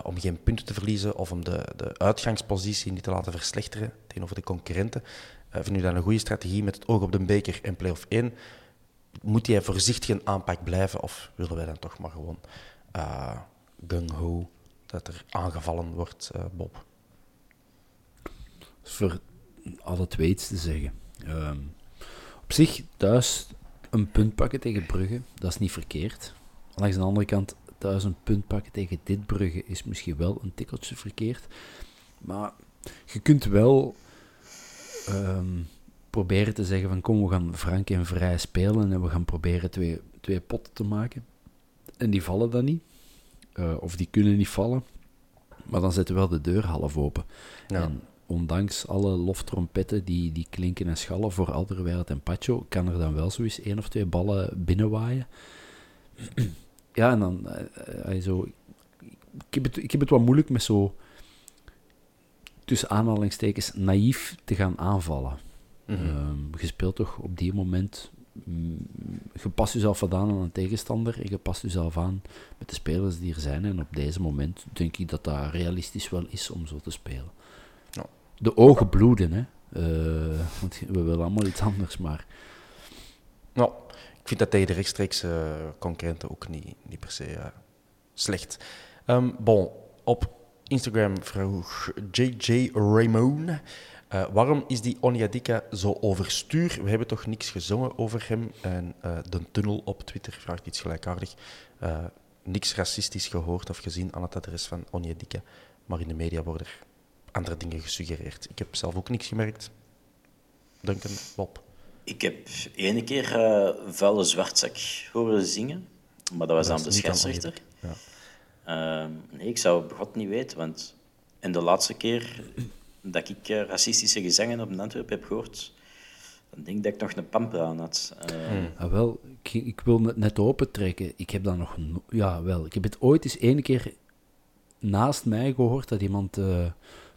om geen punten te verliezen of om de, de uitgangspositie niet te laten verslechteren tegenover de concurrenten. Uh, vinden u dat een goede strategie met het oog op de beker en play-off 1? Moet hij voorzichtig in aanpak blijven of willen wij dan toch maar gewoon uh, gung-ho dat er aangevallen wordt, uh, Bob? voor alle twee iets te zeggen. Ehm, op zich, thuis een punt pakken tegen Brugge, dat is niet verkeerd. Langs de andere kant, thuis een punt pakken tegen dit Brugge is misschien wel een tikkeltje verkeerd. Maar je kunt wel ehm, proberen te zeggen van kom, we gaan frank en vrij spelen en we gaan proberen twee, twee potten te maken. En die vallen dan niet. Uh, of die kunnen niet vallen. Maar dan zetten we wel de deur half open. Ja. En ondanks alle loftrompetten die, die klinken en schallen voor Alderweireld en Pacho, kan er dan wel zo eens één of twee ballen binnenwaaien. ja, en dan uh, uh, zo... Ik heb, het, ik heb het wat moeilijk met zo tussen aanhalingstekens naïef te gaan aanvallen. Mhm. Mm -hmm. um, je speelt toch op die moment... Mm, je past jezelf wat aan aan een tegenstander en je past jezelf aan met de spelers die er zijn. En op deze moment denk ik dat dat realistisch wel is om zo te spelen. Ja. De ogen bloeden, hè. Uh, want we willen allemaal iets anders, maar... Nou, ik vind dat tegen de rechtstreekse uh, concurrenten ook niet, niet per se uh, slecht. Um, bon, op Instagram vroeg JJ Ramon... Uh, waarom is die Onyadika zo overstuur? We hebben toch niks gezongen over hem. En uh, de tunnel op Twitter vraagt iets gelijkaardig. Uh, niks racistisch gehoord of gezien aan het adres van Onyadika. Maar in de media worden er andere dingen gesuggereerd. Ik heb zelf ook niks gemerkt. Duncan, Bob. Ik heb ene keer vuile zwartzak horen zingen. Maar dat was dat aan de scheidsrechter. Ja. Uh, nee, ik zou god niet weten. Want en de laatste keer dat ik uh, racistische gezangen op Antwerpen heb gehoord, dan denk ik dat ik nog een pamper aan had. Uh, hmm. ah, wel, ik, ik, wil het net opentrekken. Ik heb dat nog... No ja, wel. Ik heb het ooit eens ene keer naast mij gehoord dat iemand, uh,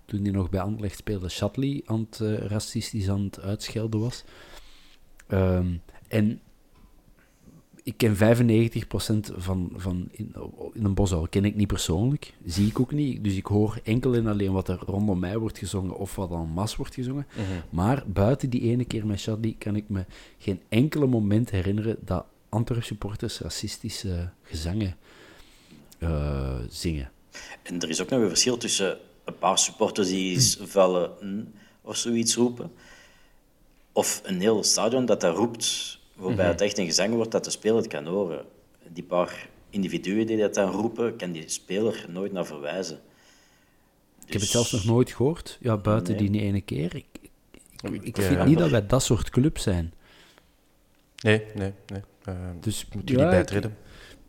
toen hij nog bij Anderlecht speelde, Shatley aan het racistisch aan het uitschelden was. Um, en ik ken 95% van, van in, in een bosuil ken ik niet persoonlijk, zie ik ook niet. Dus ik hoor enkel en alleen wat er rondom mij wordt gezongen of wat aan mas wordt gezongen. Mm -hmm. Maar buiten die ene keer met Shadley kan ik me geen enkele moment herinneren dat Antwerp supporters racistische gezangen uh, zingen. En er is ook nog een verschil tussen een paar supporters die vallen of zoiets roepen, of een heel stadion dat dat roept waarbij mm -hmm. het echt een gezang wordt dat de speler het kan horen. Die paar individuen die dat dan roepen, kan die speler nooit naar verwijzen. Dus... Ik heb het zelfs nog nooit gehoord, ja, buiten nee. die ene keer. Ik, ik, ik, ik vind ja, niet dat wij dat soort club zijn. Nee, nee, nee. Uh, dus moet ja, niet bijtreden.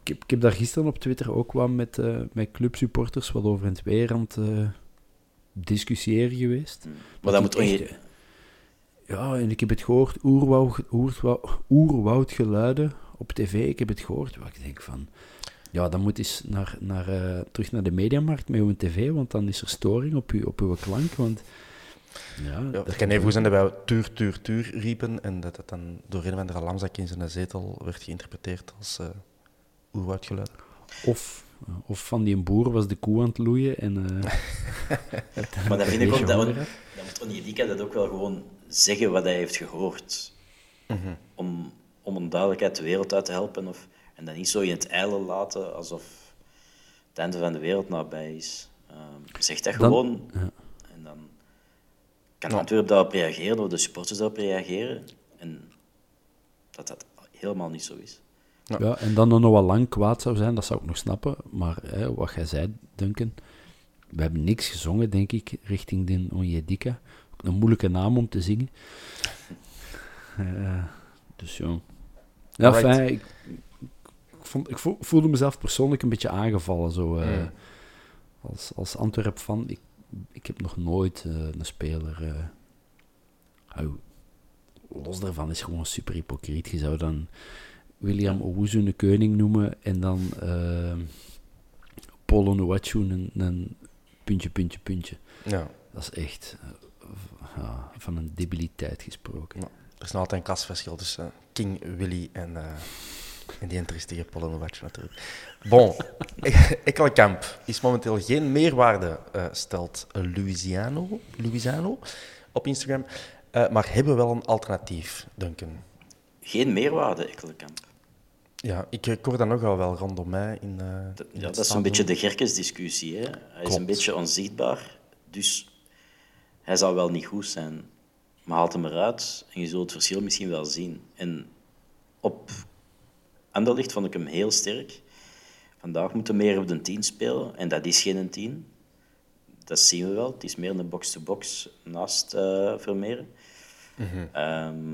Ik, ik, heb daar gisteren op Twitter ook wat met, uh, met clubsupporters wat over het weer aan het uh, discussiëren geweest. Maar dat, dat moet echt. Ja, en ik heb het gehoord, oerwoud, oerwoud, oerwoudgeluiden op tv, ik heb het gehoord. Waar ik denk van, ja, dan moet eens naar, naar, uh, terug naar de mediamarkt met uw tv, want dan is er storing op, u, op uw klank. Want, ja, ja, dat kan even goed zijn dat wij tuur, tuur, tuur riepen en dat het dan door een of andere lamzak in zijn zetel werd geïnterpreteerd als uh, oerwoudgeluid. Of Of van die boer was de koe aan het loeien en... eh, Maar dan vind ik ook dat moet Onyedika dat ook wel gewoon zeggen wat hij heeft gehoord. om, om een duidelijkheid de wereld uit te helpen. Of, en dan niet zo in het ijlen laten alsof het einde van de wereld nabij is. Ehm zeg dat Dan- gewoon. ja. En dan kan Antwerpen daarop reageren, of de supporters daarop reageren. En dat dat helemaal niet zo is. Ja, en dan nog wat lang kwaad zou zijn, dat zou ik nog snappen. Maar hè, wat jij zei, Duncan, we hebben niks gezongen, denk ik, richting de Onjedika. Een moeilijke naam om te zingen. Eh, dus ja. Ja, fijn, ik, ik, vond, ik voel- voelde mezelf persoonlijk een beetje aangevallen. Zo, eh, Mm. Als, als Antwerp-fan, ik, ik heb nog nooit eh, een speler... hou, los daarvan is gewoon super hypocriet. Je zou dan William Owuzu een koning noemen en dan eh Polo Nuachu een, een puntje, puntje, puntje. Ja. Dat is echt ja, van een debiliteit gesproken. Ja. Er is nog altijd een klasverschil tussen King Willy en, eh en die triestige Polonowatch natuurlijk. Bon, Ekkelenkamp is momenteel geen meerwaarde, eh, stelt Louisiano, Louisiano op Instagram. Eh, maar hebben wel een alternatief, Duncan. Geen meerwaarde, Ekkelenkamp. Ja, ik, ik hoor dat nogal wel rondom mij. In, eh, in Ja, dat is een beetje de Gerkes-discussie. hè. Hij is een beetje onzichtbaar, dus hij zal wel niet goed zijn. Maar haalt hem eruit en je zult het verschil misschien wel zien. En op Anderlicht vond ik hem heel sterk. Vandaag moet hij meer op de 10 spelen en dat is geen 10. Dat zien we wel. Het is meer een box-to-box naast Vermeeren. Ehm,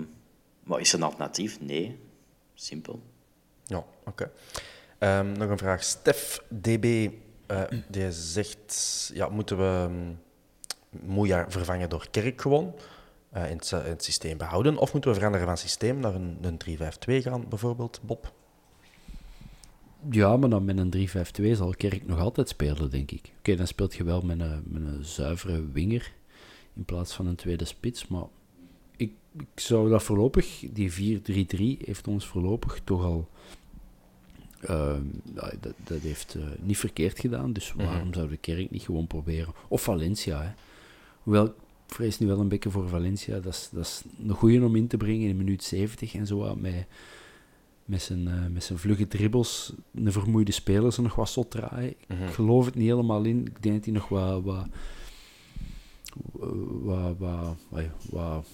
maar is er een alternatief? Nee. Simpel. Ja, oké. Ehm, nog een vraag. Stef DB, eh, die zegt, ja, moeten we um, Moeja vervangen door Kerk gewoon? eh, in, het, in het systeem behouden? Of moeten we veranderen van systeem naar een, een 3-5-2 gaan, bijvoorbeeld, Bob? Ja, maar dan met een 3-5-2 zal Kerk nog altijd spelen, denk ik. Oké, dan speelt je wel met een, met een zuivere winger in plaats van een tweede spits. Maar ik, ik zou dat voorlopig, die 4-3-3 heeft ons voorlopig toch al. ehm, dat, dat heeft eh, niet verkeerd gedaan, dus waarom zou de Kerk niet gewoon proberen? Of Valencia, hè. Hoewel, ik vrees nu wel een beetje voor Valencia. Dat is, dat is een goeie om in te brengen in minuut 70 en zo. Met, met, zijn, eh, met zijn vlugge dribbles, een vermoeide speler, ze nog wat zot draaien. Ik geloof het niet helemaal in. Ik denk dat hij nog wat... wat wat, wat,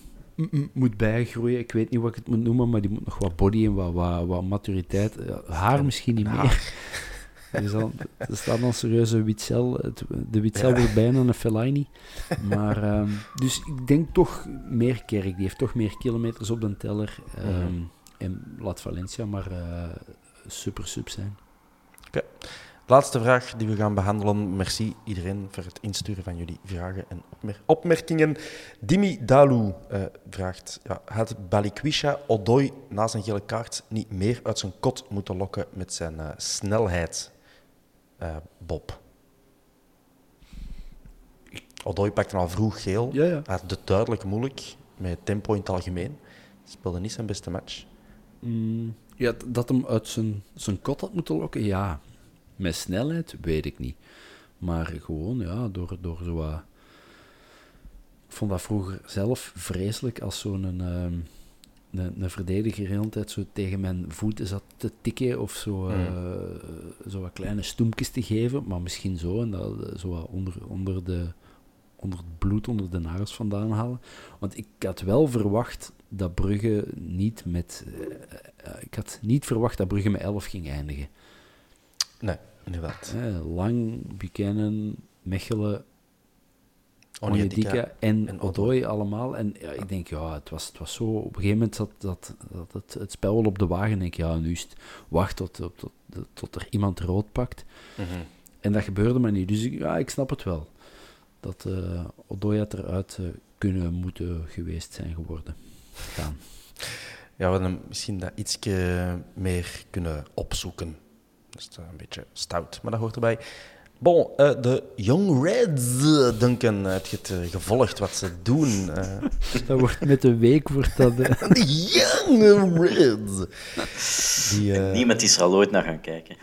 moet bijgroeien. Ik weet niet wat ik het moet noemen, maar die moet nog wat body en wat, wat, wat maturiteit. Haar misschien niet meer. Er, al, er staat al serieuze witcel. Het, de witcel wordt bijna een Fellaini. Maar, ehm, dus ik denk toch meer Kerk. Die heeft toch meer kilometers op de teller. ehm, En laat Valencia maar eh, super sub zijn. Laatste vraag die we gaan behandelen. Merci iedereen voor het insturen van jullie vragen en opmer- opmerkingen. Dimi Dalou eh, vraagt: ja, Had Balikwisha Odoi na zijn gele kaart niet meer uit zijn kot moeten lokken met zijn eh, snelheid? Eh, Bob. Odoi pakte al vroeg geel. Ja, ja. Hij had het duidelijk moeilijk met tempo in het algemeen. Speelde niet zijn beste match. Mm, ja, dat hem uit zijn, zijn kot had moeten lokken, ja. Met snelheid, weet ik niet. Maar gewoon, ja, door, door zo wat... Ik vond dat vroeger zelf vreselijk als zo'n... ehm, een, een verdediger de hele tijd zo tegen mijn voeten zat te tikken of zo, eh, zo wat kleine stoempjes te geven, maar misschien zo en dat eh, zo wat onder, onder, de, onder het bloed onder de nagels vandaan halen. Want ik had wel verwacht dat Brugge niet met... eh, ik had niet verwacht dat Brugge met 11 ging eindigen. Nee, inderdaad. Hè, Lang, Buchanan, Mechelen, Onyedika en, en Odoi allemaal. En ja, ik denk, ja, het was, het was zo... Op een gegeven moment zat dat, dat het, het spel wel op de wagen. En denk ik, ja, nu is het wacht tot, tot, tot, tot er iemand rood pakt. Mhm. En dat gebeurde maar niet. Dus ik, ja, ik snap het wel. Dat eh Odoi had eruit eh, kunnen moeten geweest zijn geworden. Gaan. Ja, we hadden hem misschien dat iets meer kunnen opzoeken. Dat is een beetje stout, maar dat hoort erbij. Bon, eh, de Young Reds, eh, Duncan, heb je het eh, gevolgd wat ze doen? eh? Dat wordt met de week wordt dat... eh, de Young Reds! Die, eh, Niemand is er al ooit naar gaan kijken.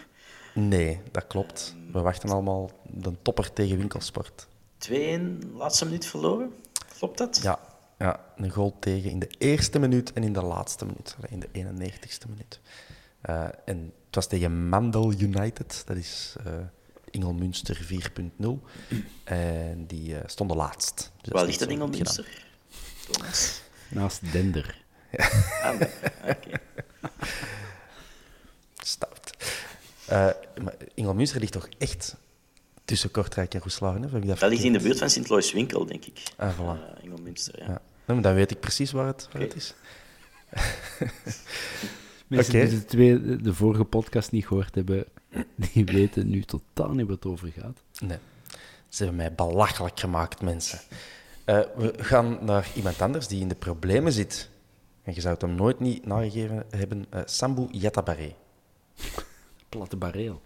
Nee, dat klopt. We wachten allemaal de topper tegen winkelsport. 2-1, laatste minuut verloren. Klopt dat? Ja, ja, een goal tegen in de eerste minuut en in de laatste minuut, in de 91ste minuut. Eh, en het was tegen Mandel United, dat is Ingelmünster 4.0. En die eh, stonden laatst. Dus Waar ligt dat? Thomas? Naast Dender. Ah, nee. Oké. Stout. Eh maar ligt toch echt tussen Kortrijk en Roeslagen? Dat Dat ligt in de buurt van Sint-Lois-Winkel, denk ik. Ah, voilà. Eh, ja. Ja. Nou, maar dan weet ik precies waar het, waar het is. Mensen die de, twee, de vorige podcast niet gehoord hebben, die weten nu totaal niet wat het over gaat. Nee. Ze hebben mij belachelijk gemaakt, mensen. Eh, we gaan naar iemand anders die in de problemen zit. En je zou het hem nooit niet nagegeven hebben. eh Sambu Yatabare. Platte bareel.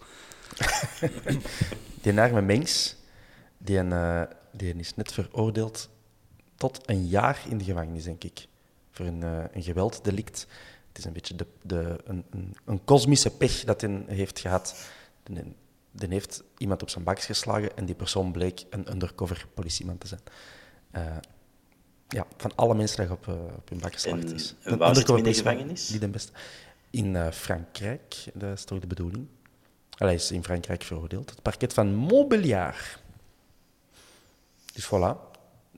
Die arme mens, die, een, eh, die is net veroordeeld tot een jaar in de gevangenis, denk ik. Voor een, een gewelddelict. Het is een beetje de, de, een, een, een kosmische pech dat hij heeft gehad. Die heeft iemand op zijn bakjes geslagen en die persoon bleek een undercover politieman te zijn. Eh, ja, van alle mensen die op, eh, op hun bak geslagen En- is. en Een waar zit in de gevangenis? Niet de beste. In eh, Frankrijk, dat is toch de bedoeling. Allee, Hij is in Frankrijk veroordeeld. Het parket van Montbéliard. Dus voilà.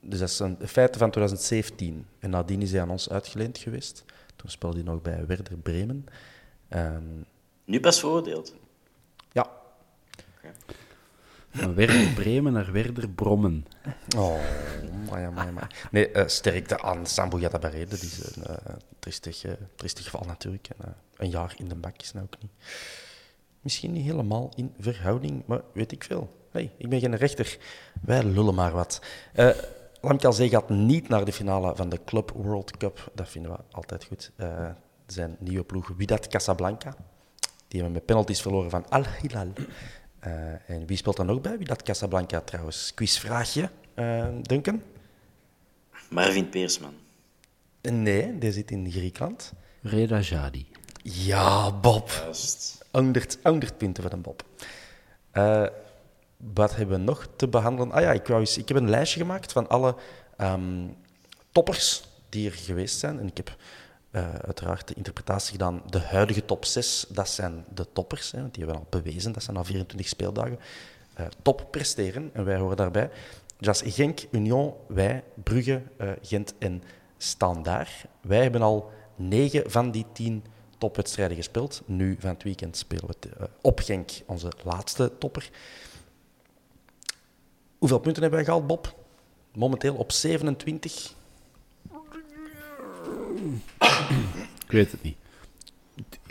Dus dat is een feit van 2017. En nadien is hij aan ons uitgeleend geweest. Toen speelde hij nog bij Werder Bremen. Ehm, Nu pas veroordeeld. ja. Van Werder Bremen naar Werder Brommen. Oh, maar ja, maar, maar. Nee, eh, sterkte aan Sambo Yatabare. Dat is een eh, tristig, eh, tristig geval natuurlijk. En, eh, een jaar in de bak is nou ook niet. Misschien niet helemaal in verhouding, maar weet ik veel. Hey, ik ben geen rechter. Wij lullen maar wat. Lamkelzee gaat niet naar de finale van de Club World Cup. Dat vinden we altijd goed. Eh, zijn nieuwe ploeg Wydad Casablanca. Die hebben met penalties verloren van Al Hilal. Eh, en wie speelt dan nog bij Wydad Casablanca trouwens? Quizvraagje, eh Duncan? Marvin Peersman. Nee, die zit in Griekenland. Reda Jadi. Ja, Bob. Juist. 100, 100 punten voor een Bob. Wat hebben we nog te behandelen? Ah ja, ik, wou eens, ik heb een lijstje gemaakt van alle ehm, toppers die er geweest zijn. En ik heb eh, uiteraard de interpretatie gedaan. De huidige top 6, dat zijn de toppers. Hè, want die hebben al bewezen, dat zijn al 24 speeldagen. eh, top presteren, en wij horen daarbij. Is Genk, Union, wij, Brugge, eh, Gent en Standaard. Wij hebben al 9 van die 10 topwedstrijden gespeeld. Nu van het weekend spelen we op Genk, onze laatste topper. Hoeveel punten hebben wij gehaald, Bob? Momenteel op 27. Ik weet het niet.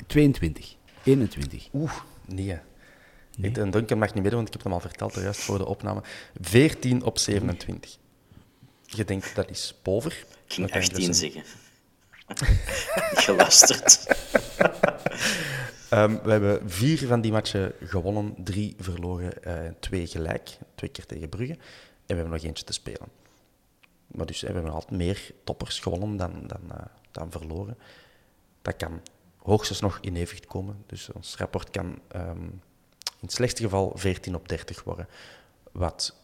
22. 21. Oeh, nee. Ik, en Duncan mag niet meer, want ik heb hem al verteld juist voor de opname. 14 op 27. Je denkt dat is pover. Ik ging Dat kan ik 18 dus zeggen. Geluisterd. Ehm, we hebben vier van die matchen gewonnen, drie verloren, eh, twee gelijk. Twee keer tegen Brugge. En we hebben nog eentje te spelen. Maar dus we hebben altijd meer toppers gewonnen dan, dan, eh, dan verloren. Dat kan hoogstens nog in evenwicht komen. Dus ons rapport kan ehm, in het slechtste geval 14 op 30 worden. Wat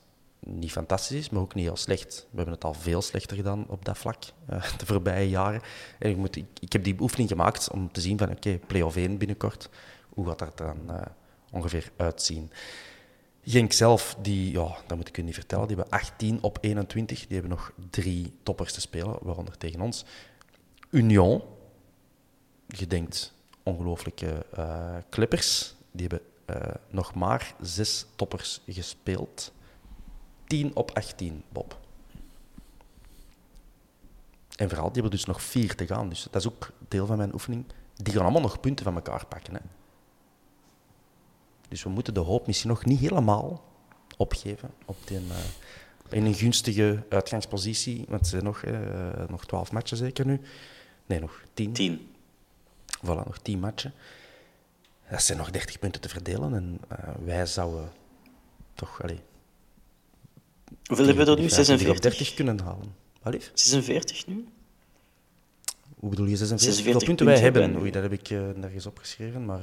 niet fantastisch is, maar ook niet heel slecht. We hebben het al veel slechter gedaan op dat vlak eh, de voorbije jaren. En ik, moet, ik, heb die oefening gemaakt om te zien van oké, play-off 1 binnenkort. Hoe gaat dat dan eh, ongeveer uitzien? Genk zelf, die, ja, dat moet ik u niet vertellen, die hebben 18 op 21. Die hebben nog drie toppers te spelen, waaronder tegen ons. Union, je denkt ongelooflijke eh Clippers, die hebben nog maar zes toppers gespeeld. 10 op 18, Bob. En vooral, die hebben dus nog vier te gaan. Dus dat is ook deel van mijn oefening. Die gaan allemaal nog punten van elkaar pakken. Hè. Dus we moeten de hoop misschien nog niet helemaal opgeven op die, eh, in een gunstige uitgangspositie. Want zijn nog, eh, nog 12 matchen zeker nu. Nee, nog 10. 10. Voilà, nog 10 matchen. Dat zijn nog 30 punten te verdelen. En eh, wij zouden toch allee, Hoeveel hebben we er nu? 25 op 46? 30 kunnen halen. Wat lief? 46 nu? Hoe bedoel je 46? 46 Hoeveel punten wij hebben? hebben. Oei, dat heb ik eh, nergens opgeschreven, maar...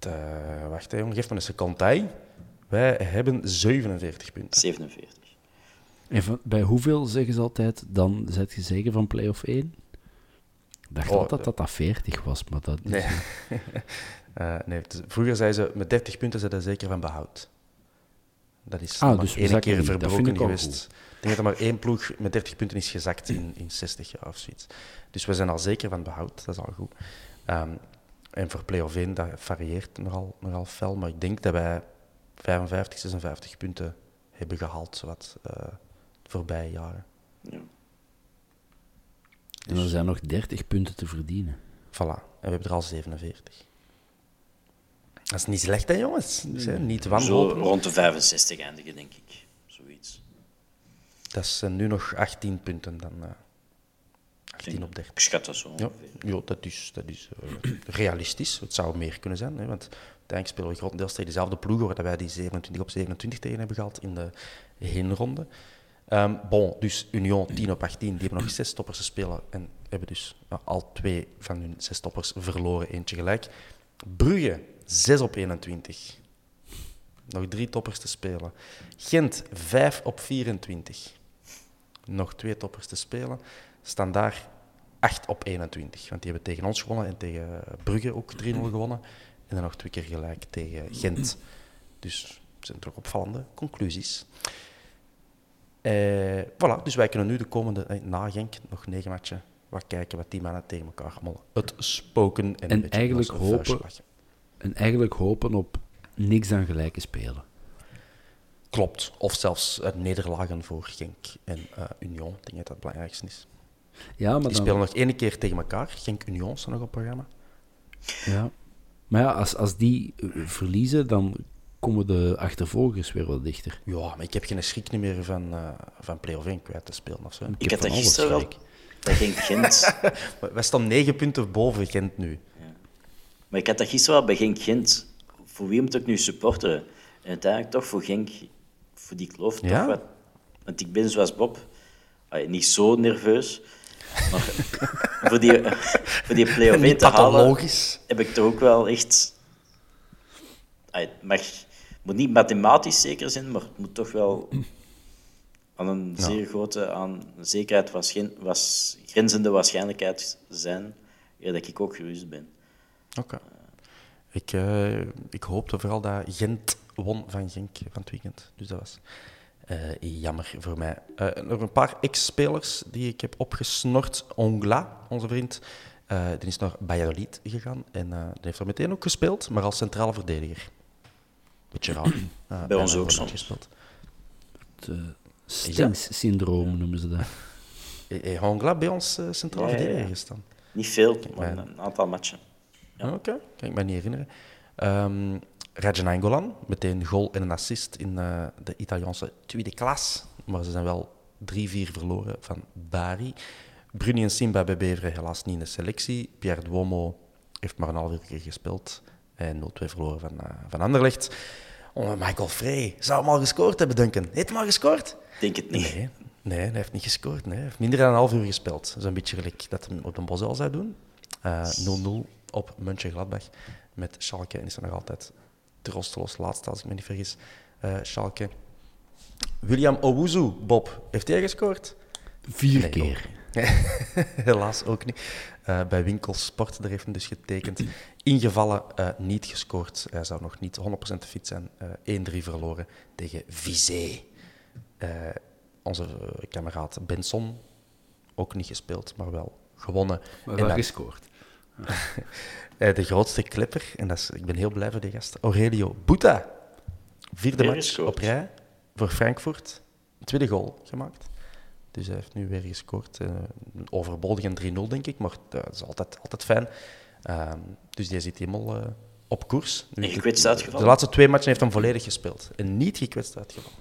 Eh, wacht, hè, jongen, geef me een seconde. Wij hebben 47 punten. 47. En van- bij hoeveel zeggen ze altijd, dan zet je zeker van play-off 1? Ik dacht Oh, altijd dat dat 40 was, maar dat is... Nee. Eh, nee vroeger zeiden ze, met 30 punten zijn ze zeker van behoud. Dat is Ah, maar dus één keer verbroken geweest. Ik denk dat er maar één ploeg met 30 punten is gezakt in, in 60 jaar of zoiets. Dus we zijn al zeker van behoud, dat is al goed. Ehm, en voor play-off 1, dat varieert nogal, nogal fel, maar ik denk dat wij 55, 56 punten hebben gehaald, zowat, eh de voorbije jaren. Ja. En er zijn nog 30 punten te verdienen. Voilà, en we hebben er al 47. Dat is niet slecht, hè, jongens? Dus, hè, niet Zo wanhopen. rond de 65 eindigen, denk ik. Zoiets. Dat zijn nu nog 18 punten dan. eh 18 op 30. Ik schat dat zo Ja, ongeveer. ja dat is, dat is eh, realistisch. Het zou meer kunnen zijn, hè, want uiteindelijk spelen we grotendeels tegen dezelfde ploegen waar wij die 27 op 27 tegen hebben gehad in de heenronde. Ehm bon, dus Union 10 op 18, die hebben nog zes toppers te spelen en hebben dus al twee van hun zes toppers verloren, eentje gelijk. Brugge 6 op 21. Nog drie toppers te spelen. Gent 5 op 24. Nog twee toppers te spelen. Staan daar 8 op 21. Want die hebben tegen ons gewonnen en tegen Brugge ook 3-0 gewonnen. En dan nog twee keer gelijk tegen Gent. Dus zijn toch opvallende conclusies. Eh, voilà, dus wij kunnen nu de komende, eh, na Genk, nog negen matchen, wat kijken wat die mannen tegen elkaar allemaal het spoken en, een En beetje eigenlijk hopen-. En eigenlijk hopen op niks dan gelijke spelen. Klopt. Of zelfs nederlagen voor Genk en eh, Union. Ik denk dat dat het belangrijkste is. Ja, maar Die dan, spelen nog één keer tegen elkaar. Genk-Union staat nog op het programma. Ja. Maar ja, als, als die eh, verliezen, dan komen de achtervolgers weer wat dichter. Ja, maar ik heb geen schrik meer van, eh van play-off 1 kwijt te spelen. Of zo. Ik Ik heb had dat gisteren wel. Dat ging Gent. Wij staan negen punten boven Gent nu. Maar ik had dat gisteren wel bij Genk Gent. Voor wie moet ik nu supporteren? En uiteindelijk toch voor Genk, voor die kloof, Ja? toch wat. Want ik ben zoals Bob, niet zo nerveus, maar voor die, voor die play-off 1 Niet te halen, heb ik toch ook wel echt... Het mag, moet niet mathematisch zeker zijn, maar het moet toch wel aan een zeer grote aan zekerheid was, was, grenzende waarschijnlijkheid zijn, eer dat ik ook gerust ben. Oké. Ik, eh, ik hoopte vooral dat Gent won van Genk van het weekend. Dus dat was eh, jammer voor mij. Eh, nog een paar ex-spelers die ik heb opgesnord. Ongla, onze vriend, eh, die is naar Valladolid gegaan. En eh, die heeft er meteen ook gespeeld, maar als centrale verdediger. Beetje raar. Bijna ons ook soms. gespeeld. Het uh, Stinks-syndroom noemen ze dat. Eh, Heeft Ongla bij ons centrale Ja, ja, ja. verdediger gestaan? Niet veel, maar maar- een aantal matchen. Oké, kan ik me niet herinneren. Ehm Rajan Angolan, meteen goal en een assist in eh, de Italiaanse tweede klas. Maar ze zijn wel 3-4 verloren van Bari. Bruni en Simba bij Beveren helaas niet in de selectie. Pierre Duomo heeft maar een half uur keer gespeeld. En 0-2 verloren van, eh, van Anderlecht. Oh, Michael Frey zou hem al gescoord hebben, Duncan. Heeft hem al gescoord? Denk het niet. Nee, nee, hij heeft niet gescoord. Nee. Hij heeft minder dan een half uur gespeeld. Dat is een beetje gelijk dat hij op de Bosel zou doen. Eh, 0-0 op Mönchengladbach met Schalke. En is er nog altijd troosteloos laatste, als ik me niet vergis. Eh, Schalke. William Owuzu, Bob, heeft hij gescoord? Vier Nee, keer. Helaas ook niet. Eh, bij Winkelsport, daar heeft hem dus getekend. Ingevallen, eh, niet gescoord. Hij zou nog niet 100% fit zijn. Eh 1-3 verloren tegen Vizé. Onze kameraad Benson, ook niet gespeeld, maar wel gewonnen. Maar En dan, gescoord. Eh, de grootste clipper, en dat is, ik ben heel blij voor die gast, Aurelio Buta. Vierde Weer match gescoord. op rij voor Frankfurt. Tweede goal gemaakt. Dus hij heeft nu weer gescoord. eh, een overbodig een 3-0, denk ik, maar dat is altijd, altijd fijn. Ehm, dus die zit helemaal eh, op koers. Nu, En gekwetst de, uitgevallen? De laatste twee matchen heeft hem volledig gespeeld. En niet gekwetst uitgevallen.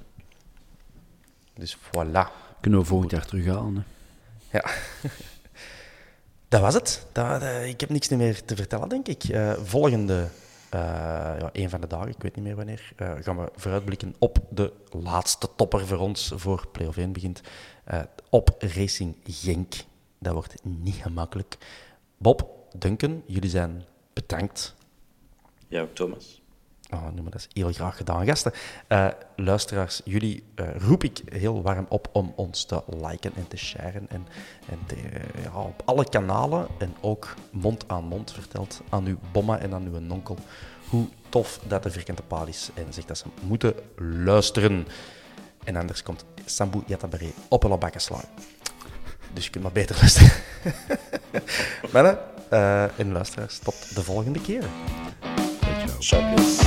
Dus voilà. Kunnen we volgend jaar terughalen. Hè? Ja. Dat was het. Eh, ik heb niks meer te vertellen, denk ik. Eh, volgende, eh, ja, een van de dagen, ik weet niet meer wanneer, gaan we vooruitblikken op de laatste topper voor ons voor Play-off 1 begint. op Racing Genk. Dat wordt niet gemakkelijk. Bob, Duncan, jullie zijn bedankt Ja, Thomas. Oh, noem maar, dat heel graag gedaan, gasten. Eh, luisteraars, jullie eh, roep ik heel warm op om ons te liken en te sharen. En, en eh, ja, op alle kanalen en ook mond aan mond vertelt aan uw bomma en aan uw nonkel hoe tof dat de vierkante paal is. En zegt dat ze moeten luisteren. En anders komt Sambu Yatabare op een bakken. Dus je kunt maar beter luisteren. Mannen uh, en luisteraars, tot de volgende keer. Champions.